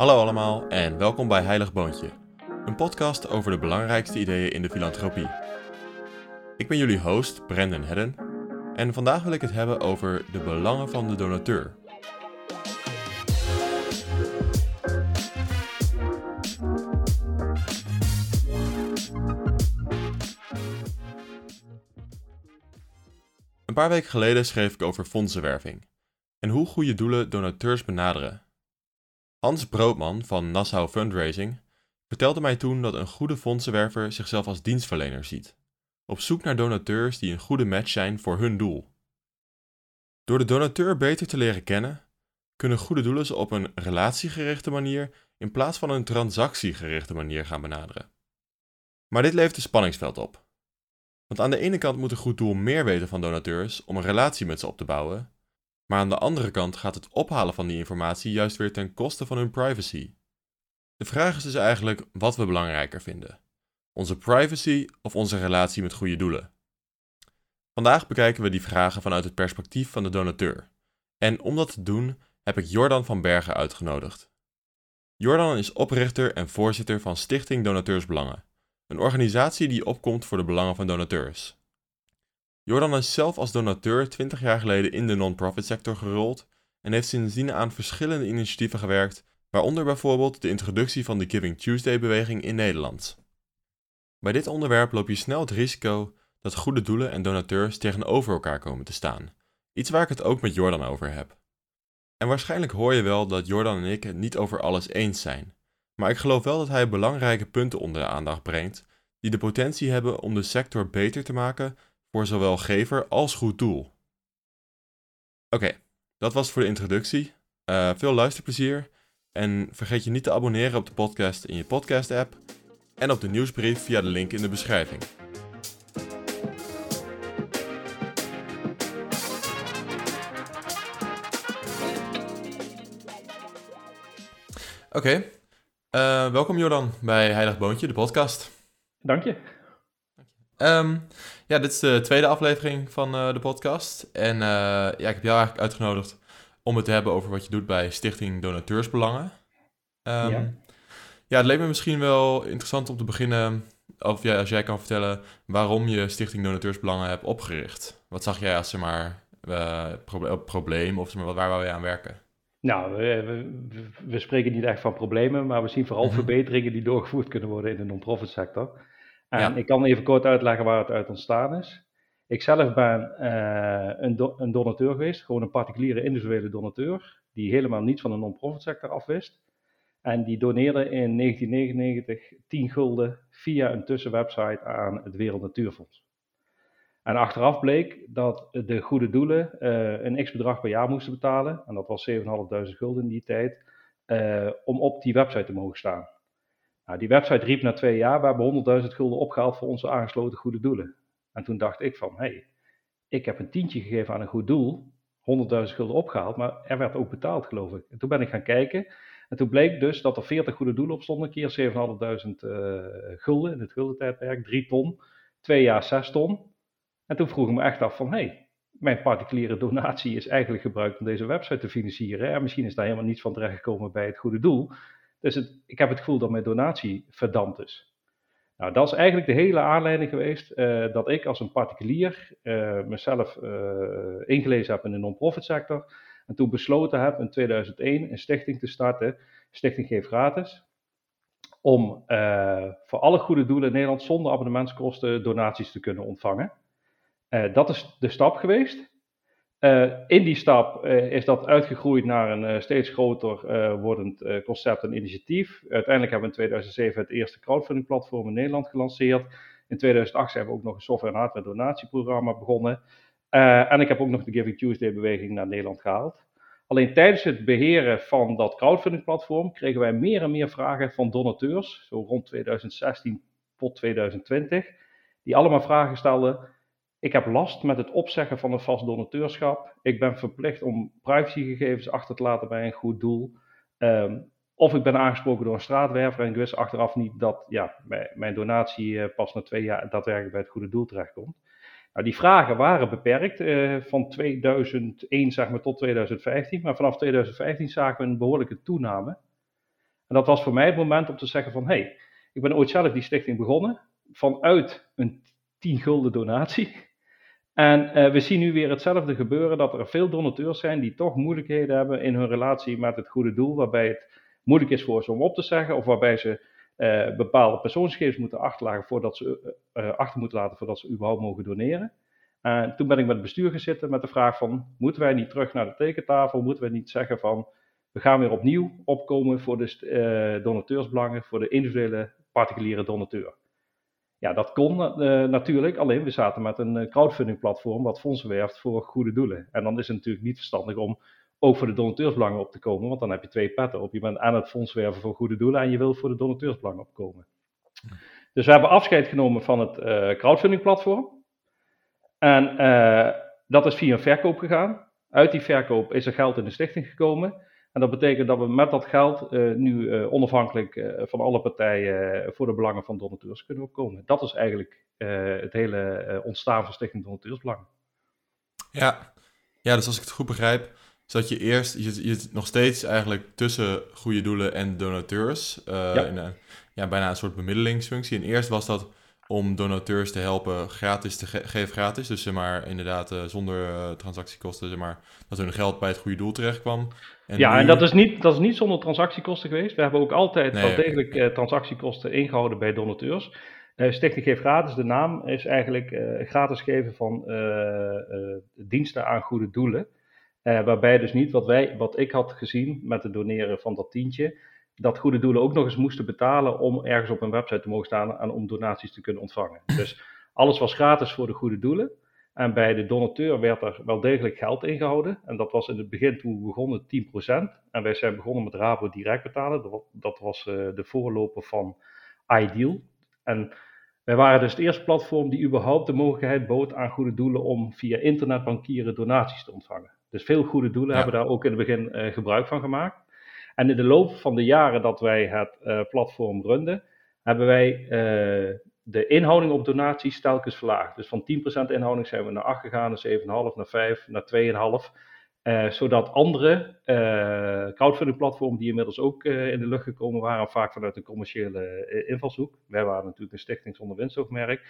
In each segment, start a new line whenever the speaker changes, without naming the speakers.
Hallo allemaal en welkom bij Heilig Boontje, een podcast over de belangrijkste ideeën in de filantropie. Ik ben jullie host, Brendan Hedden, en vandaag wil ik het hebben over de belangen van de donateur. Een paar weken geleden schreef ik over fondsenwerving en hoe goede doelen donateurs benaderen. Hans Broodman van Nassau Fundraising vertelde mij toen dat een goede fondsenwerver zichzelf als dienstverlener ziet, op zoek naar donateurs die een goede match zijn voor hun doel. Door de donateur beter te leren kennen, kunnen goede doelen ze op een relatiegerichte manier in plaats van een transactiegerichte manier gaan benaderen. Maar dit levert een spanningsveld op. Want aan de ene kant moet een goed doel meer weten van donateurs om een relatie met ze op te bouwen, maar aan de andere kant gaat het ophalen van die informatie juist weer ten koste van hun privacy. De vraag is dus eigenlijk wat we belangrijker vinden: onze privacy of onze relatie met goede doelen. Vandaag bekijken we die vragen vanuit het perspectief van de donateur. En om dat te doen heb ik Jordan van Bergen uitgenodigd. Jordan is oprichter en voorzitter van Stichting Donateursbelangen, een organisatie die opkomt voor de belangen van donateurs. Jordan is zelf als donateur 20 jaar geleden in de non-profit sector gerold en heeft sindsdien aan verschillende initiatieven gewerkt, waaronder bijvoorbeeld de introductie van de Giving Tuesday-beweging in Nederland. Bij dit onderwerp loop je snel het risico dat goede doelen en donateurs tegenover elkaar komen te staan, iets waar ik het ook met Jordan over heb. En waarschijnlijk hoor je wel dat Jordan en ik het niet over alles eens zijn, maar ik geloof wel dat hij belangrijke punten onder de aandacht brengt die de potentie hebben om de sector beter te maken voor zowel gever als goed doel. Oké, dat was voor de introductie. Uh, veel luisterplezier en vergeet je niet te abonneren op de podcast in je podcast-app en op de nieuwsbrief via de link in de beschrijving. Oké, uh, welkom Jordan bij Heilig Boontje, de podcast.
Dank je.
Um, ja, dit is de tweede aflevering van uh, de podcast. En uh, ja, ik heb jou eigenlijk uitgenodigd om het te hebben over wat je doet bij Stichting Donateursbelangen. Um, ja. ja, het leek me misschien wel interessant om te beginnen, of ja, als jij kan vertellen waarom je Stichting Donateursbelangen hebt opgericht. Wat zag jij als zeg maar, uh, proble probleem of zeg maar, waar wou je aan werken?
Nou, we, we, we, spreken niet echt van problemen, maar we zien vooral -hmm. verbeteringen die doorgevoerd kunnen worden in de non-profit sector. En ik kan even kort uitleggen waar het uit ontstaan is. Ik zelf ben uh, een, een, donateur geweest, gewoon een particuliere individuele donateur, die helemaal niets van de non-profit sector afwist. En die doneerde in 1999 10 gulden via een tussenwebsite aan het Wereld Natuurfonds. En achteraf bleek dat de goede doelen uh, een x-bedrag per jaar moesten betalen, en dat was 7.500 gulden in die tijd, uh, om op die website te mogen staan. Nou, die website riep na twee jaar, we hebben 100.000 gulden opgehaald voor onze aangesloten goede doelen. En toen dacht ik van, hé, hey, ik heb een tientje gegeven aan een goed doel, 100.000 gulden opgehaald, maar er werd ook betaald, geloof ik. En toen ben ik gaan kijken en toen bleek dus dat er 40 goede doelen op stonden, keer 7.500 uh, gulden in het guldentijdperk, 3 ton, twee jaar 6 ton. En toen vroeg ik me echt af van, hé, hey, mijn particuliere donatie is eigenlijk gebruikt om deze website te financieren. En misschien is daar helemaal niets van terechtgekomen bij het goede doel. Dus ik heb het gevoel dat mijn donatie verdampt is. Nou, dat is eigenlijk de hele aanleiding geweest uh, dat ik als een particulier uh, mezelf uh, ingelezen heb in de non-profit sector. En toen besloten heb in 2001 een stichting te starten, Stichting Geef Gratis. Om voor alle goede doelen in Nederland zonder abonnementskosten donaties te kunnen ontvangen. dat is de stap geweest. Uh, in die stap uh, is dat uitgegroeid naar een uh, steeds groter wordend concept en initiatief. Uiteindelijk hebben we in 2007 het eerste crowdfunding platform in Nederland gelanceerd. In 2008 zijn we ook nog een software- en hardware donatieprogramma begonnen. en ik heb ook nog de Giving Tuesday beweging naar Nederland gehaald. Alleen tijdens het beheren van dat crowdfunding platform kregen wij meer en meer vragen van donateurs, zo rond 2016 tot 2020, die allemaal vragen stelden ik heb last met het opzeggen van een vast donateurschap. Ik ben verplicht om privacygegevens achter te laten bij een goed doel. Um, of ik ben aangesproken door een straatwerver en ik wist achteraf niet dat ja, mijn donatie uh, pas na twee jaar daadwerkelijk bij het goede doel terechtkomt. Nou, die vragen waren beperkt uh, van 2001 zeg maar, tot 2015, maar vanaf 2015 zagen we een behoorlijke toename. En dat was voor mij het moment om te zeggen van, hé, hey, ik ben ooit zelf die stichting begonnen, vanuit een 10 gulden donatie. En uh, we zien nu weer hetzelfde gebeuren, dat er veel donateurs zijn die toch moeilijkheden hebben in hun relatie met het goede doel, waarbij het moeilijk is voor ze om op te zeggen, of waarbij ze uh, bepaalde persoonsgegevens moeten achterlaten voordat ze, uh, achter moeten laten voordat ze überhaupt mogen doneren. En toen ben ik met het bestuur gaan zitten met de vraag van, moeten wij niet terug naar de tekentafel? Moeten wij niet zeggen van, we gaan weer opnieuw opkomen voor de donateursbelangen, voor de individuele particuliere donateur? Ja, dat kon uh, natuurlijk, alleen we zaten met een crowdfunding platform wat fondsen werft voor goede doelen. En dan is het natuurlijk niet verstandig om ook voor de donateursbelangen op te komen, want dan heb je twee petten op. Je bent aan het fondswerven voor goede doelen en je wil voor de donateursbelangen opkomen. Dus we hebben afscheid genomen van het uh, crowdfunding platform. En dat is via een verkoop gegaan. Uit die verkoop is er geld in de stichting gekomen. En dat betekent dat we met dat geld uh, nu onafhankelijk van alle partijen voor de belangen van donateurs kunnen opkomen. Dat is eigenlijk het hele ontstaan van Stichting Donateursbelangen.
Ja. ja, dus als ik het goed begrijp, dat je eerst, je, je nog steeds eigenlijk tussen goede doelen en donateurs, ja. In een, ja, bijna een soort bemiddelingsfunctie. En eerst was dat om donateurs te helpen gratis te ge geven gratis. Dus zeg maar inderdaad zonder transactiekosten, zeg maar, dat hun geld bij het goede doel terecht kwam.
En ja, nu... en dat is, niet, dat is niet zonder transactiekosten geweest. We hebben ook altijd nee, wel degelijk uh, transactiekosten ingehouden bij donateurs. Stichting Geef Gratis, de naam is eigenlijk gratis geven van diensten aan goede doelen. Uh, waarbij dus niet wat, wij, wat ik had gezien met het doneren van dat tientje, dat goede doelen ook nog eens moesten betalen om ergens op een website te mogen staan en om donaties te kunnen ontvangen. Dus alles was gratis voor de goede doelen. En bij de donateur werd er wel degelijk geld ingehouden. En dat was in het begin toen we begonnen 10%. En wij zijn begonnen met Rabo direct betalen. Dat was uh, de voorloper van Ideal. En wij waren dus het eerste platform die überhaupt de mogelijkheid bood aan goede doelen om via internetbankieren donaties te ontvangen. Dus veel goede doelen hebben daar ook in het begin uh, gebruik van gemaakt. En in de loop van de jaren dat wij het uh, platform runden, hebben wij uh, de inhouding op donaties telkens verlaagd. Dus van 10% inhouding zijn we naar 8 gegaan, naar 7,5, naar 5, naar 2,5. Uh, zodat andere uh, crowdfunding platformen die inmiddels ook uh, in de lucht gekomen waren, vaak vanuit een commerciële invalshoek. Wij waren natuurlijk een stichting zonder winstoogmerk.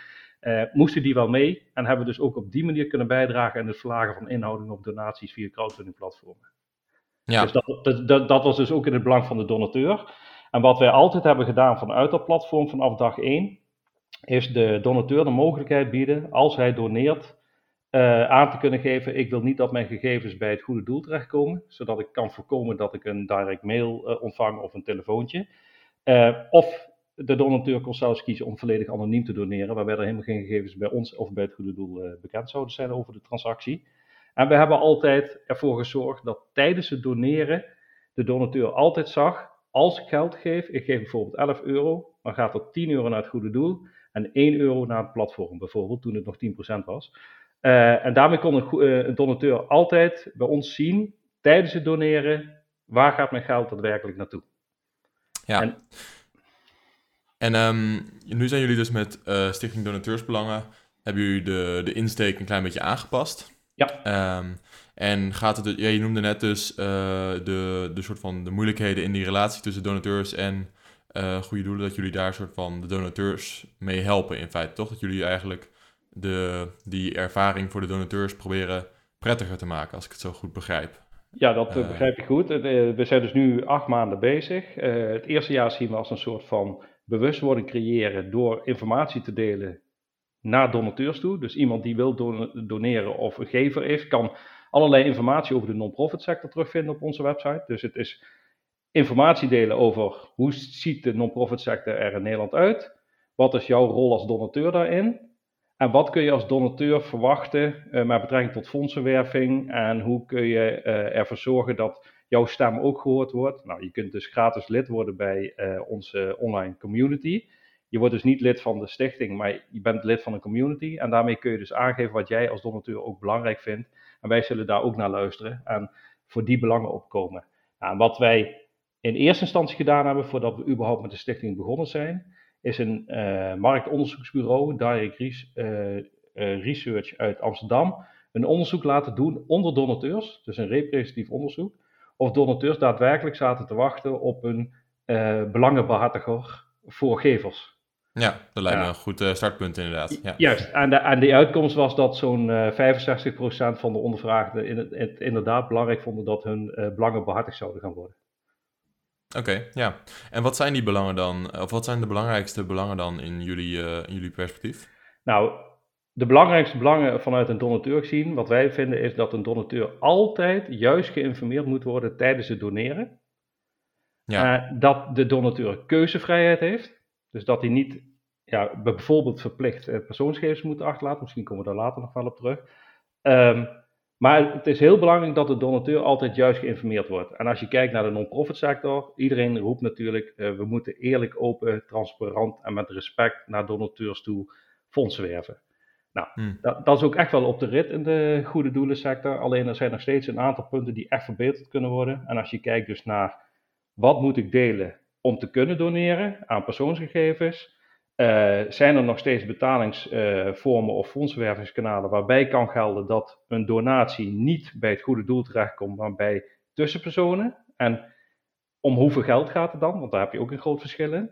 moesten die wel mee en hebben dus ook op die manier kunnen bijdragen aan het verlagen van inhouding op donaties via crowdfunding platformen. Ja. Dus dat, dat, dat, was dus ook in het belang van de donateur. En wat wij altijd hebben gedaan vanuit dat platform vanaf dag 1, is de donateur de mogelijkheid bieden, als hij doneert, uh, aan te kunnen geven. Ik wil niet dat mijn gegevens bij het goede doel terechtkomen, zodat ik kan voorkomen dat ik een direct mail uh, ontvang of een telefoontje. Uh, of de donateur kon zelfs kiezen om volledig anoniem te doneren, waarbij er helemaal geen gegevens bij ons of bij het goede doel bekend zouden zijn over de transactie. En we hebben altijd ervoor gezorgd dat tijdens het doneren de donateur altijd zag, als ik geld geef, ik geef bijvoorbeeld 11 euro, dan gaat er 10 euro naar het goede doel en 1 euro naar het platform bijvoorbeeld, toen het nog 10% was. Uh, en daarmee kon een, uh, een, donateur altijd bij ons zien, tijdens het doneren, waar gaat mijn geld daadwerkelijk naartoe.
Ja. En, en um, nu zijn jullie dus met uh, Stichting Donateursbelangen, hebben jullie de, de insteek een klein beetje aangepast.
Ja.
Um, en gaat het, ja, je noemde net dus de, de soort van de moeilijkheden in die relatie tussen donateurs en goede doelen, dat jullie daar soort van de donateurs mee helpen in feite, toch? Dat jullie eigenlijk de, die ervaring voor de donateurs proberen prettiger te maken, als ik het zo goed begrijp.
Ja, dat uh, begrijp ik goed. Eh, we zijn dus nu acht maanden bezig. Uh, het eerste jaar zien we als een soort van bewustwording creëren door informatie te delen naar donateurs toe. Dus iemand die wil don doneren of een gever is, kan allerlei informatie over de non-profit sector terugvinden op onze website. Dus het is informatie delen over hoe ziet de non-profit sector er in Nederland uit? Wat is jouw rol als donateur daarin? En wat kun je als donateur verwachten uh, met betrekking tot fondsenwerving? En hoe kun je uh, ervoor zorgen dat jouw stem ook gehoord wordt? Nou, je kunt dus gratis lid worden bij uh, onze online community. Je wordt dus niet lid van de stichting, maar je bent lid van een community. En daarmee kun je dus aangeven wat jij als donateur ook belangrijk vindt. En wij zullen daar ook naar luisteren en voor die belangen opkomen. Nou, wat wij in eerste instantie gedaan hebben, voordat we überhaupt met de stichting begonnen zijn, is een uh, marktonderzoeksbureau, Direct uh, uh, Research uit Amsterdam, een onderzoek laten doen onder donateurs, dus een representatief onderzoek, of donateurs daadwerkelijk zaten te wachten op een belangenbehartiger voor gevers.
Ja, dat lijkt me een goed startpunt inderdaad. Ja.
Juist, en de, en de uitkomst was dat zo'n 65% van de ondervraagden in het, het, inderdaad belangrijk vonden dat hun belangen behartigd zouden gaan worden.
Oké, ja. En wat zijn die belangen dan, of wat zijn de belangrijkste belangen dan in jullie, in jullie perspectief?
Nou, de belangrijkste belangen vanuit een donateur gezien, wat wij vinden, is dat een donateur altijd juist geïnformeerd moet worden tijdens het doneren. Ja. Uh, dat de donateur keuzevrijheid heeft. Dus dat hij niet ja, bijvoorbeeld verplicht uh, persoonsgegevens moet achterlaten. Misschien komen we daar later nog wel op terug. Um, maar het is heel belangrijk dat de donateur altijd juist geïnformeerd wordt. En als je kijkt naar de non-profit sector, iedereen roept natuurlijk, uh, we moeten eerlijk, open, transparant en met respect naar donateurs toe fondsen werven. Nou, hmm. dat, dat, is ook echt wel op de rit in de goede doelensector. Alleen er zijn nog steeds een aantal punten die echt verbeterd kunnen worden. En als je kijkt dus naar wat moet ik delen om te kunnen doneren aan persoonsgegevens, uh, zijn er nog steeds betalingsvormen of fondswervingskanalen waarbij kan gelden dat een donatie niet bij het goede doel terechtkomt, maar bij tussenpersonen. En om hoeveel geld gaat het dan? Want daar heb je ook een groot verschil in.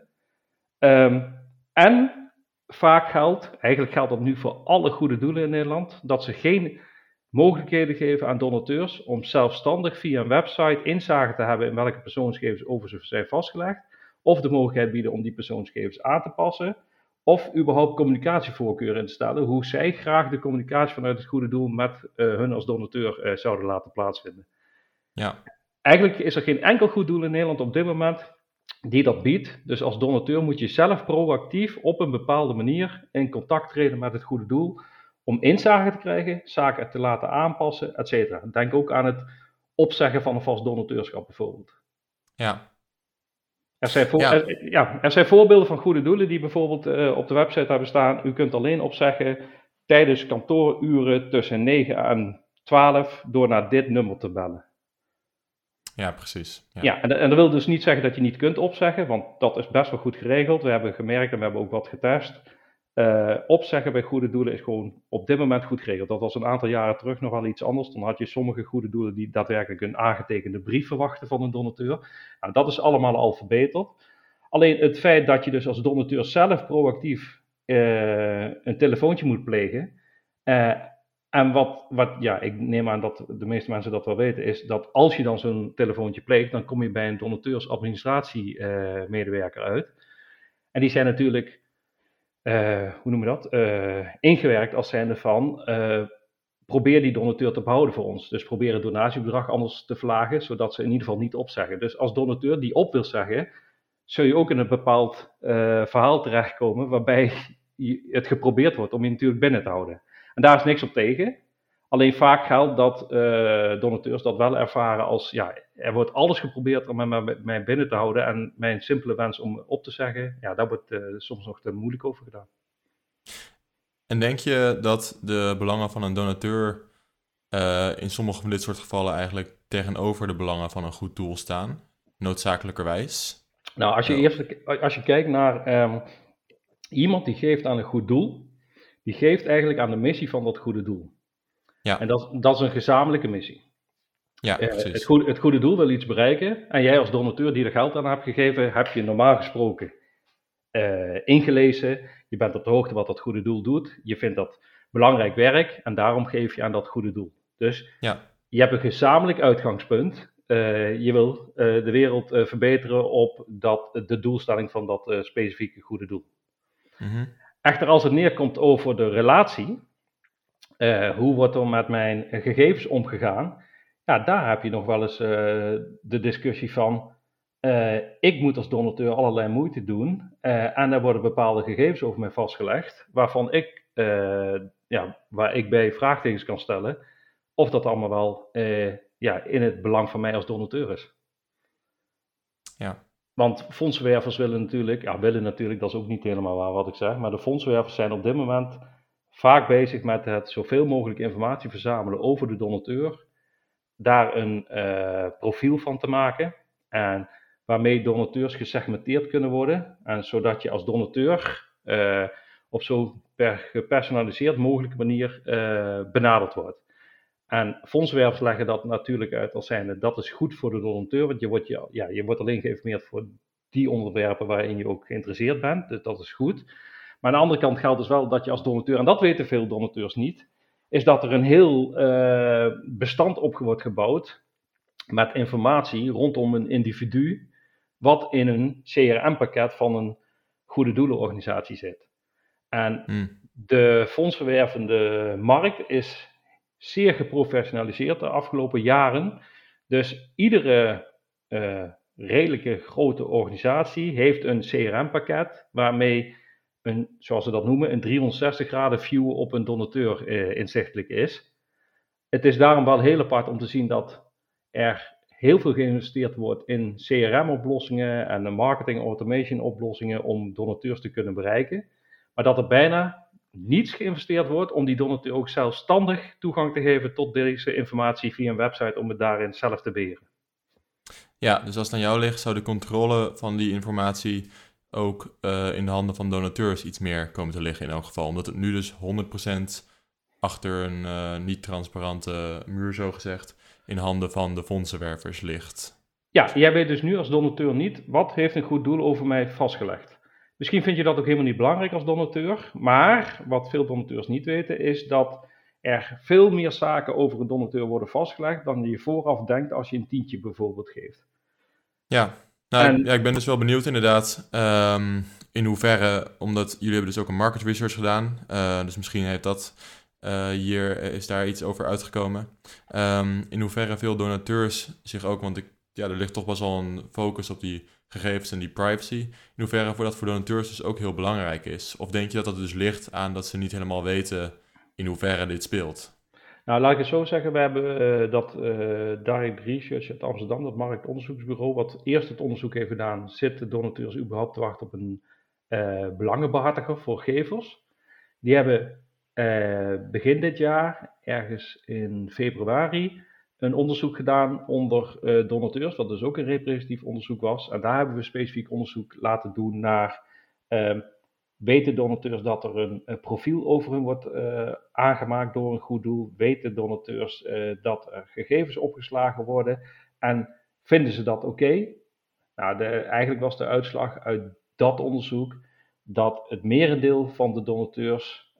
Um, en vaak geldt, eigenlijk geldt dat nu voor alle goede doelen in Nederland, dat ze geen mogelijkheden geven aan donateurs om zelfstandig via een website inzage te hebben in welke persoonsgegevens over ze zijn vastgelegd, of de mogelijkheid bieden om die persoonsgegevens aan te passen, of überhaupt communicatievoorkeuren in te stellen, hoe zij graag de communicatie vanuit het goede doel met uh, hun als donateur uh, zouden laten plaatsvinden.
Ja.
Eigenlijk is er geen enkel goed doel in Nederland op dit moment die dat biedt. Dus als donateur moet je zelf proactief op een bepaalde manier in contact treden met het goede doel. Om inzage te krijgen, zaken te laten aanpassen, et cetera. Denk ook aan het opzeggen van een vast donateurschap bijvoorbeeld.
Ja.
Er zijn, ja. Er, ja, er zijn voorbeelden van goede doelen die bijvoorbeeld uh, op de website hebben staan. U kunt alleen opzeggen tijdens kantooruren tussen 9 en 12 door naar dit nummer te bellen.
Ja, precies.
Ja, ja en, en, dat wil dus niet zeggen dat je niet kunt opzeggen, want dat is best wel goed geregeld. We hebben gemerkt en we hebben ook wat getest. Uh, opzeggen bij goede doelen is gewoon op dit moment goed geregeld. Dat was een aantal jaren terug nog wel iets anders. Dan had je sommige goede doelen die daadwerkelijk een aangetekende brief verwachten van een donateur. Nou, dat is allemaal al verbeterd. Alleen het feit dat je dus als donateur zelf proactief uh, een telefoontje moet plegen. Uh, en wat, wat, ja, ik neem aan dat de meeste mensen dat wel weten, is dat als je dan zo'n telefoontje pleegt, dan kom je bij een donateursadministratiemedewerker uit. En die zijn natuurlijk, hoe noem je dat, uh, ingewerkt als zijnde van, probeer die donateur te behouden voor ons. Dus probeer het donatiebedrag anders te verlagen, zodat ze in ieder geval niet opzeggen. Dus als donateur die op wil zeggen, zul je ook in een bepaald verhaal terechtkomen waarbij het geprobeerd wordt om je natuurlijk binnen te houden. En daar is niks op tegen. Alleen vaak geldt dat uh, donateurs dat wel ervaren als, ja, er wordt alles geprobeerd om mij, binnen te houden. En mijn simpele wens om op te zeggen, ja, daar wordt uh, soms nog te moeilijk over gedaan.
En denk je dat de belangen van een donateur uh, in sommige van dit soort gevallen eigenlijk tegenover de belangen van een goed doel staan, noodzakelijkerwijs?
Nou, als je eerst als je kijkt naar um, iemand die geeft aan een goed doel, die geeft eigenlijk aan de missie van dat goede doel.
Ja.
En dat, dat is een gezamenlijke missie.
Ja,
uh, het, goede, het goede doel wil iets bereiken. En jij als donateur die er geld aan hebt gegeven, heb je normaal gesproken uh, ingelezen. Je bent op de hoogte wat dat goede doel doet. Je vindt dat belangrijk werk en daarom geef je aan dat goede doel. Dus
ja.
je hebt een gezamenlijk uitgangspunt. Uh, je wil de wereld verbeteren op dat, de doelstelling van dat specifieke goede doel.
Mm -hmm.
Echter, als het neerkomt over de relatie, uh, hoe wordt er met mijn gegevens omgegaan? Ja, daar heb je nog wel eens uh, de discussie van, uh, ik moet als donateur allerlei moeite doen en er worden bepaalde gegevens over mij vastgelegd, waarvan ik, ja, waar ik bij vraagtekens kan stellen, of dat allemaal wel ja, in het belang van mij als donateur is.
Ja.
Want fondswervers willen natuurlijk, ja, willen natuurlijk, dat is ook niet helemaal waar wat ik zeg, maar de fondswervers zijn op dit moment vaak bezig met het zoveel mogelijk informatie verzamelen over de donateur, daar een uh, profiel van te maken en waarmee donateurs gesegmenteerd kunnen worden, en zodat je als donateur uh, op zo per gepersonaliseerd mogelijke manier uh, benaderd wordt. En fondswervers leggen dat natuurlijk uit als zijnde dat is goed voor de donateur, want je wordt, ja, je wordt alleen geïnformeerd voor die onderwerpen waarin je ook geïnteresseerd bent. Dus dat is goed. Maar aan de andere kant geldt dus wel dat je als donateur, en dat weten veel donateurs niet, is dat er een heel uh, bestand op wordt gebouwd met informatie rondom een individu, wat in een CRM-pakket van een goede doelenorganisatie zit. En hmm. de fondsverwervende markt is zeer geprofessionaliseerd de afgelopen jaren. Dus iedere uh, redelijke grote organisatie heeft een CRM-pakket waarmee een, zoals ze dat noemen, een 360 graden view op een donateur uh, inzichtelijk is. Het is daarom wel heel apart om te zien dat er heel veel geïnvesteerd wordt in CRM-oplossingen en marketing automation oplossingen om donateurs te kunnen bereiken. Maar dat er bijna niets geïnvesteerd wordt om die donateur ook zelfstandig toegang te geven tot deze informatie via een website om het daarin zelf te beheren.
Ja, dus als het aan jou ligt, zou de controle van die informatie ook uh, in de handen van donateurs iets meer komen te liggen in elk geval. Omdat het nu dus 100% achter een uh, niet-transparante muur, zo gezegd, in handen van de fondsenwervers ligt.
Ja, jij weet dus nu als donateur niet wat heeft een goed doel over mij vastgelegd. Misschien vind je dat ook helemaal niet belangrijk als donateur, maar wat veel donateurs niet weten is dat er veel meer zaken over een donateur worden vastgelegd dan je vooraf denkt als je een tientje bijvoorbeeld geeft.
Ja, nou, ja, ik ben dus wel benieuwd inderdaad um, in hoeverre, omdat jullie hebben dus ook een market research gedaan, uh, dus misschien heeft dat uh, hier is daar iets over uitgekomen. Um, in hoeverre veel donateurs zich ook, want ik, ja, er ligt toch best wel een focus op die gegevens en die privacy. In hoeverre voor dat voor donateurs dus ook heel belangrijk is? Of denk je dat dat dus ligt aan dat ze niet helemaal weten in hoeverre dit speelt?
Nou, laat ik het zo zeggen. We hebben uh, dat uh, Direct Research uit Amsterdam, dat marktonderzoeksbureau, wat eerst het onderzoek heeft gedaan, zitten donateurs überhaupt te wachten op een uh, belangenbehartiger voor gevers? Die hebben begin dit jaar, ergens in februari, een onderzoek gedaan onder donateurs, wat dus ook een representatief onderzoek was. En daar hebben we specifiek onderzoek laten doen naar uh, weten donateurs dat er een, profiel over hun wordt uh, aangemaakt door een goed doel? Weten donateurs uh, dat er gegevens opgeslagen worden? En vinden ze dat oké? Nou, eigenlijk was de uitslag uit dat onderzoek dat het merendeel van de donateurs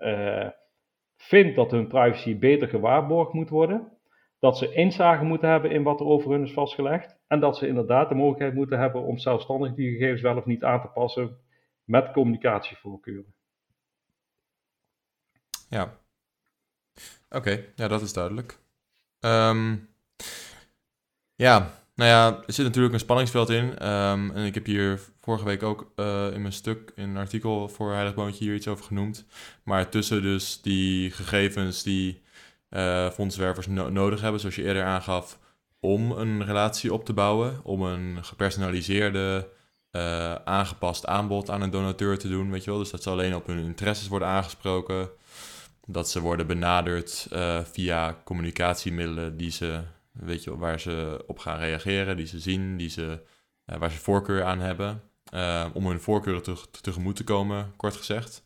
vindt dat hun privacy beter gewaarborgd moet worden dat ze inzage moeten hebben in wat er over hun is vastgelegd. En dat ze inderdaad de mogelijkheid moeten hebben om zelfstandig die gegevens wel of niet aan te passen met communicatievoorkeuren.
Ja. Oké, ja, dat is duidelijk. Um, ja, nou ja, er zit natuurlijk een spanningsveld in. Um, en ik heb hier vorige week ook uh, in mijn stuk, in een artikel voor Heilig Boontje hier iets over genoemd. Maar tussen dus die gegevens die uh, fondswervers nodig hebben, zoals je eerder aangaf, om een relatie op te bouwen, om een gepersonaliseerde, uh, aangepast aanbod aan een donateur te doen, weet je wel. Dus dat ze alleen op hun interesses worden aangesproken, dat ze worden benaderd uh, via communicatiemiddelen die ze, weet je, waar ze op gaan reageren, die ze zien, die ze, waar ze voorkeur aan hebben, om hun voorkeuren te, tegemoet te komen, kort gezegd.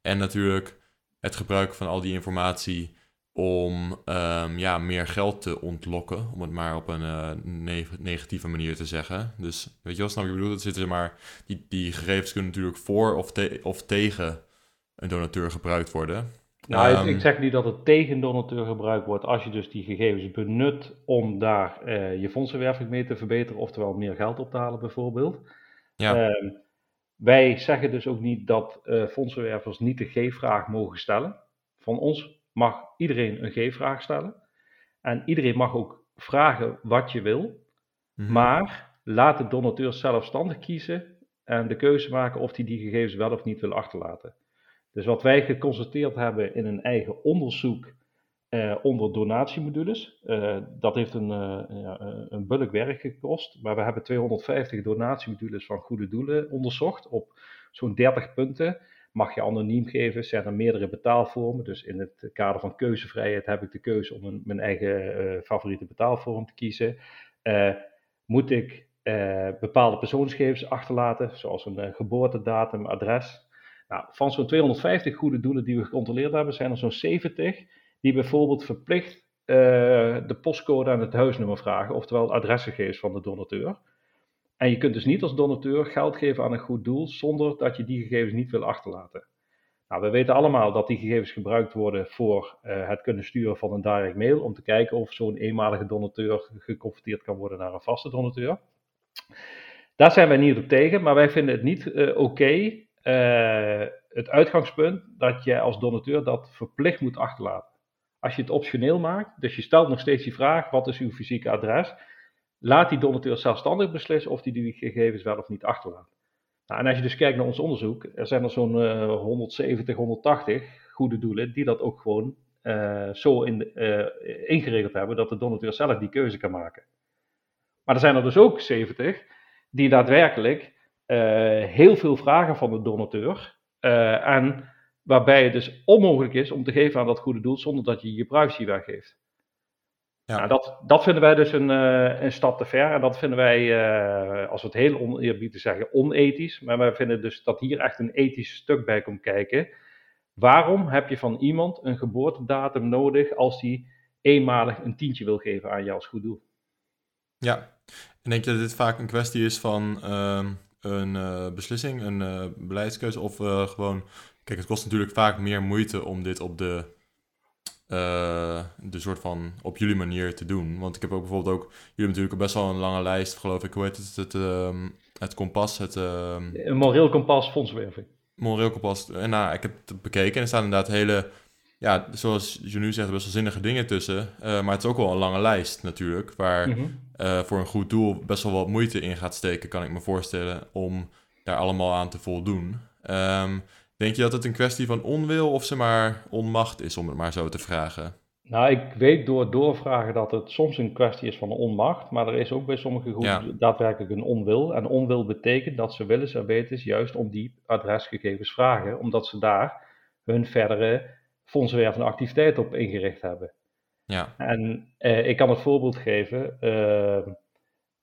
En natuurlijk het gebruik van al die informatie om um, ja, meer geld te ontlokken, om het maar op een uh, negatieve manier te zeggen. Dus weet je wel, snap je bedoel? Dat zitten maar, die, die gegevens kunnen natuurlijk voor of, te, of tegen een donateur gebruikt worden.
Nou, um, ik zeg niet dat het tegen donateur gebruikt wordt als je dus die gegevens benut om daar uh, je fondsenwerving mee te verbeteren, oftewel meer geld op te halen bijvoorbeeld. Ja. Um, wij zeggen dus ook niet dat uh, fondsenwervers niet de G-vraag mogen stellen. Van ons mag iedereen een G-vraag stellen. En iedereen mag ook vragen wat je wil. Mhm. Maar laat de donateur zelfstandig kiezen en de keuze maken of hij die gegevens wel of niet wil achterlaten. Dus wat wij geconstateerd hebben in een eigen onderzoek eh, onder donatiemodules, uh, dat heeft een, uh, ja, een bulk werk gekost. Maar we hebben 250 donatiemodules van goede doelen onderzocht op zo'n 30 punten mag je anoniem geven. Zijn er meerdere betaalvormen. Dus in het kader van keuzevrijheid heb ik de keuze om een, mijn eigen uh, favoriete betaalvorm te kiezen. Uh, moet ik uh, bepaalde persoonsgegevens achterlaten, zoals een geboortedatum, adres. Nou, van zo'n 250 goede doelen die we gecontroleerd hebben, zijn er zo'n 70 die bijvoorbeeld verplicht de postcode en het huisnummer vragen, oftewel adresgegevens van de donateur. En je kunt dus niet als donateur geld geven aan een goed doel zonder dat je die gegevens niet wil achterlaten. Nou, we weten allemaal dat die gegevens gebruikt worden voor uh, het kunnen sturen van een direct mail om te kijken of zo'n eenmalige donateur geconverteerd kan worden naar een vaste donateur. Daar zijn wij niet op tegen, maar wij vinden het niet uh, oké, uh, het uitgangspunt, dat je als donateur dat verplicht moet achterlaten. Als je het optioneel maakt, dus je stelt nog steeds die vraag, wat is uw fysieke adres? Laat die donateur zelfstandig beslissen of hij die gegevens wel of niet achterlaat. Nou, en als je dus kijkt naar ons onderzoek, er zijn er zo'n uh, 170, 180 goede doelen die dat ook gewoon uh, zo in, uh, ingeregeld hebben dat de donateur zelf die keuze kan maken. Maar er zijn er dus ook 70 die daadwerkelijk heel veel vragen van de donateur en waarbij het dus onmogelijk is om te geven aan dat goede doel zonder dat je je privacy weggeeft. Ja. Nou, dat, dat vinden wij dus een, uh, een stap te ver. En dat vinden wij, uh, als we het heel oneerbiedig zeggen, onethisch. Maar wij vinden dus dat hier echt een ethisch stuk bij komt kijken. Waarom heb je van iemand een geboortedatum nodig als die eenmalig een tientje wil geven aan jou als goed doel?
Ja, en denk je dat dit vaak een kwestie is van uh, een uh, beslissing, een beleidskeuze of gewoon... Kijk, het kost natuurlijk vaak meer moeite om dit op de uh, de soort van op jullie manier te doen. Want ik heb ook bijvoorbeeld ook, jullie hebben natuurlijk best wel een lange lijst, geloof ik, hoe heet het, het, uh, het kompas, het... Uh,
een moreel kompas fondswerving.
Moreel kompas, en nou, ik heb het bekeken en er staan inderdaad hele, ja, zoals je nu zegt, best wel zinnige dingen tussen. maar het is ook wel een lange lijst natuurlijk, waar mm -hmm. voor een goed doel best wel wat moeite in gaat steken, kan ik me voorstellen, om daar allemaal aan te voldoen. Um, Denk je dat het een kwestie van onwil of ze maar onmacht is, om het maar zo te vragen?
Nou, ik weet door doorvragen dat het soms een kwestie is van onmacht, maar er is ook bij sommige groepen daadwerkelijk een onwil. En onwil betekent dat ze willens en wetens juist om die adresgegevens vragen, omdat ze daar hun verdere fondsenwervende activiteit op ingericht hebben. Ja. En eh, ik kan het voorbeeld geven. Uh,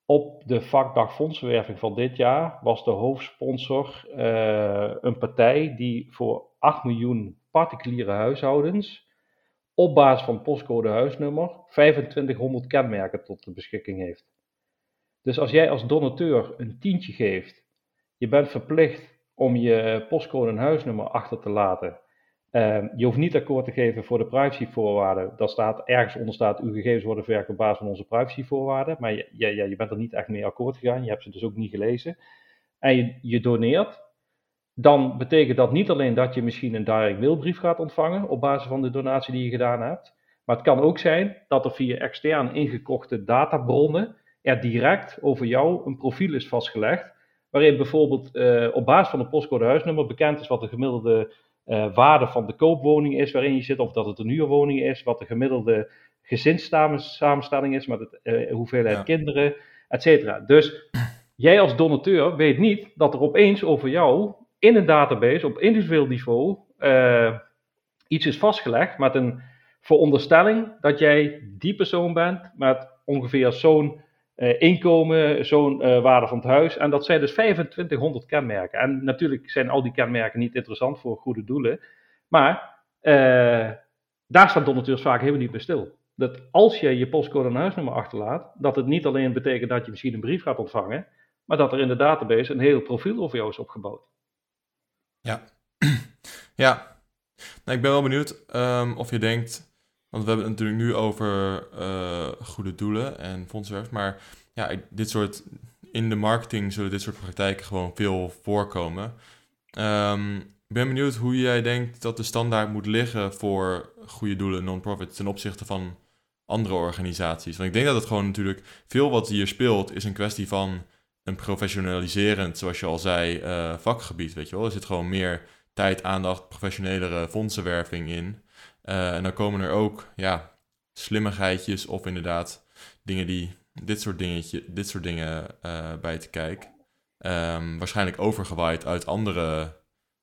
op de vakdag fondsenwerving van dit jaar was de hoofdsponsor uh, een partij die voor 8 miljoen particuliere huishoudens op basis van postcode huisnummer 2500 kenmerken tot de beschikking heeft. Dus als jij als donateur een tientje geeft, je bent verplicht om je postcode en huisnummer achter te laten Ehm, je hoeft niet akkoord te geven voor de privacyvoorwaarden. Dat staat, ergens onder staat, uw gegevens worden verwerkt op basis van onze privacyvoorwaarden. Maar je, je, bent er niet echt mee akkoord gegaan. Je hebt ze dus ook niet gelezen. En je, doneert. Dan betekent dat niet alleen dat je misschien een direct mailbrief gaat ontvangen op basis van de donatie die je gedaan hebt. Maar het kan ook zijn dat er via extern ingekochte databronnen er direct over jou een profiel is vastgelegd. Waarin bijvoorbeeld uh, op basis van een postcode huisnummer bekend is wat de gemiddelde uh, waarde van de koopwoning is waarin je zit, of dat het een huurwoning is, wat de gemiddelde gezinssamenstelling is met het, uh, hoeveelheid kinderen, et cetera. Dus jij als donateur weet niet dat er opeens over jou in een database op individueel niveau uh, iets is vastgelegd met een veronderstelling dat jij die persoon bent met ongeveer zo'n uh, inkomen, zo'n uh, waarde van het huis. En dat zijn dus 2500 kenmerken. En natuurlijk zijn al die kenmerken niet interessant voor goede doelen. Maar uh, daar staat donateurs vaak helemaal niet bij stil. Dat als je je postcode en huisnummer achterlaat, dat het niet alleen betekent dat je misschien een brief gaat ontvangen, maar dat er in de database een heel profiel over jou is opgebouwd.
Ja, ja. Nou, ik ben wel benieuwd um, of je denkt want we hebben het natuurlijk nu over uh, goede doelen en fondsenwerf. Maar ja, dit soort, in de marketing zullen dit soort praktijken gewoon veel voorkomen. Um, ik ben benieuwd hoe jij denkt dat de standaard moet liggen voor goede doelen, non-profit, ten opzichte van andere organisaties. Want ik denk dat het gewoon natuurlijk veel wat hier speelt, is een kwestie van een professionaliserend, zoals je al zei, uh, vakgebied. Weet je wel, er zit gewoon meer tijd, aandacht, professionelere fondsenwerving in. Uh, en dan komen er ook ja, slimmigheidjes of inderdaad dingen die dit soort, dingetje, dit soort dingen uh, bij te kijken. Um, waarschijnlijk overgewaaid uit andere,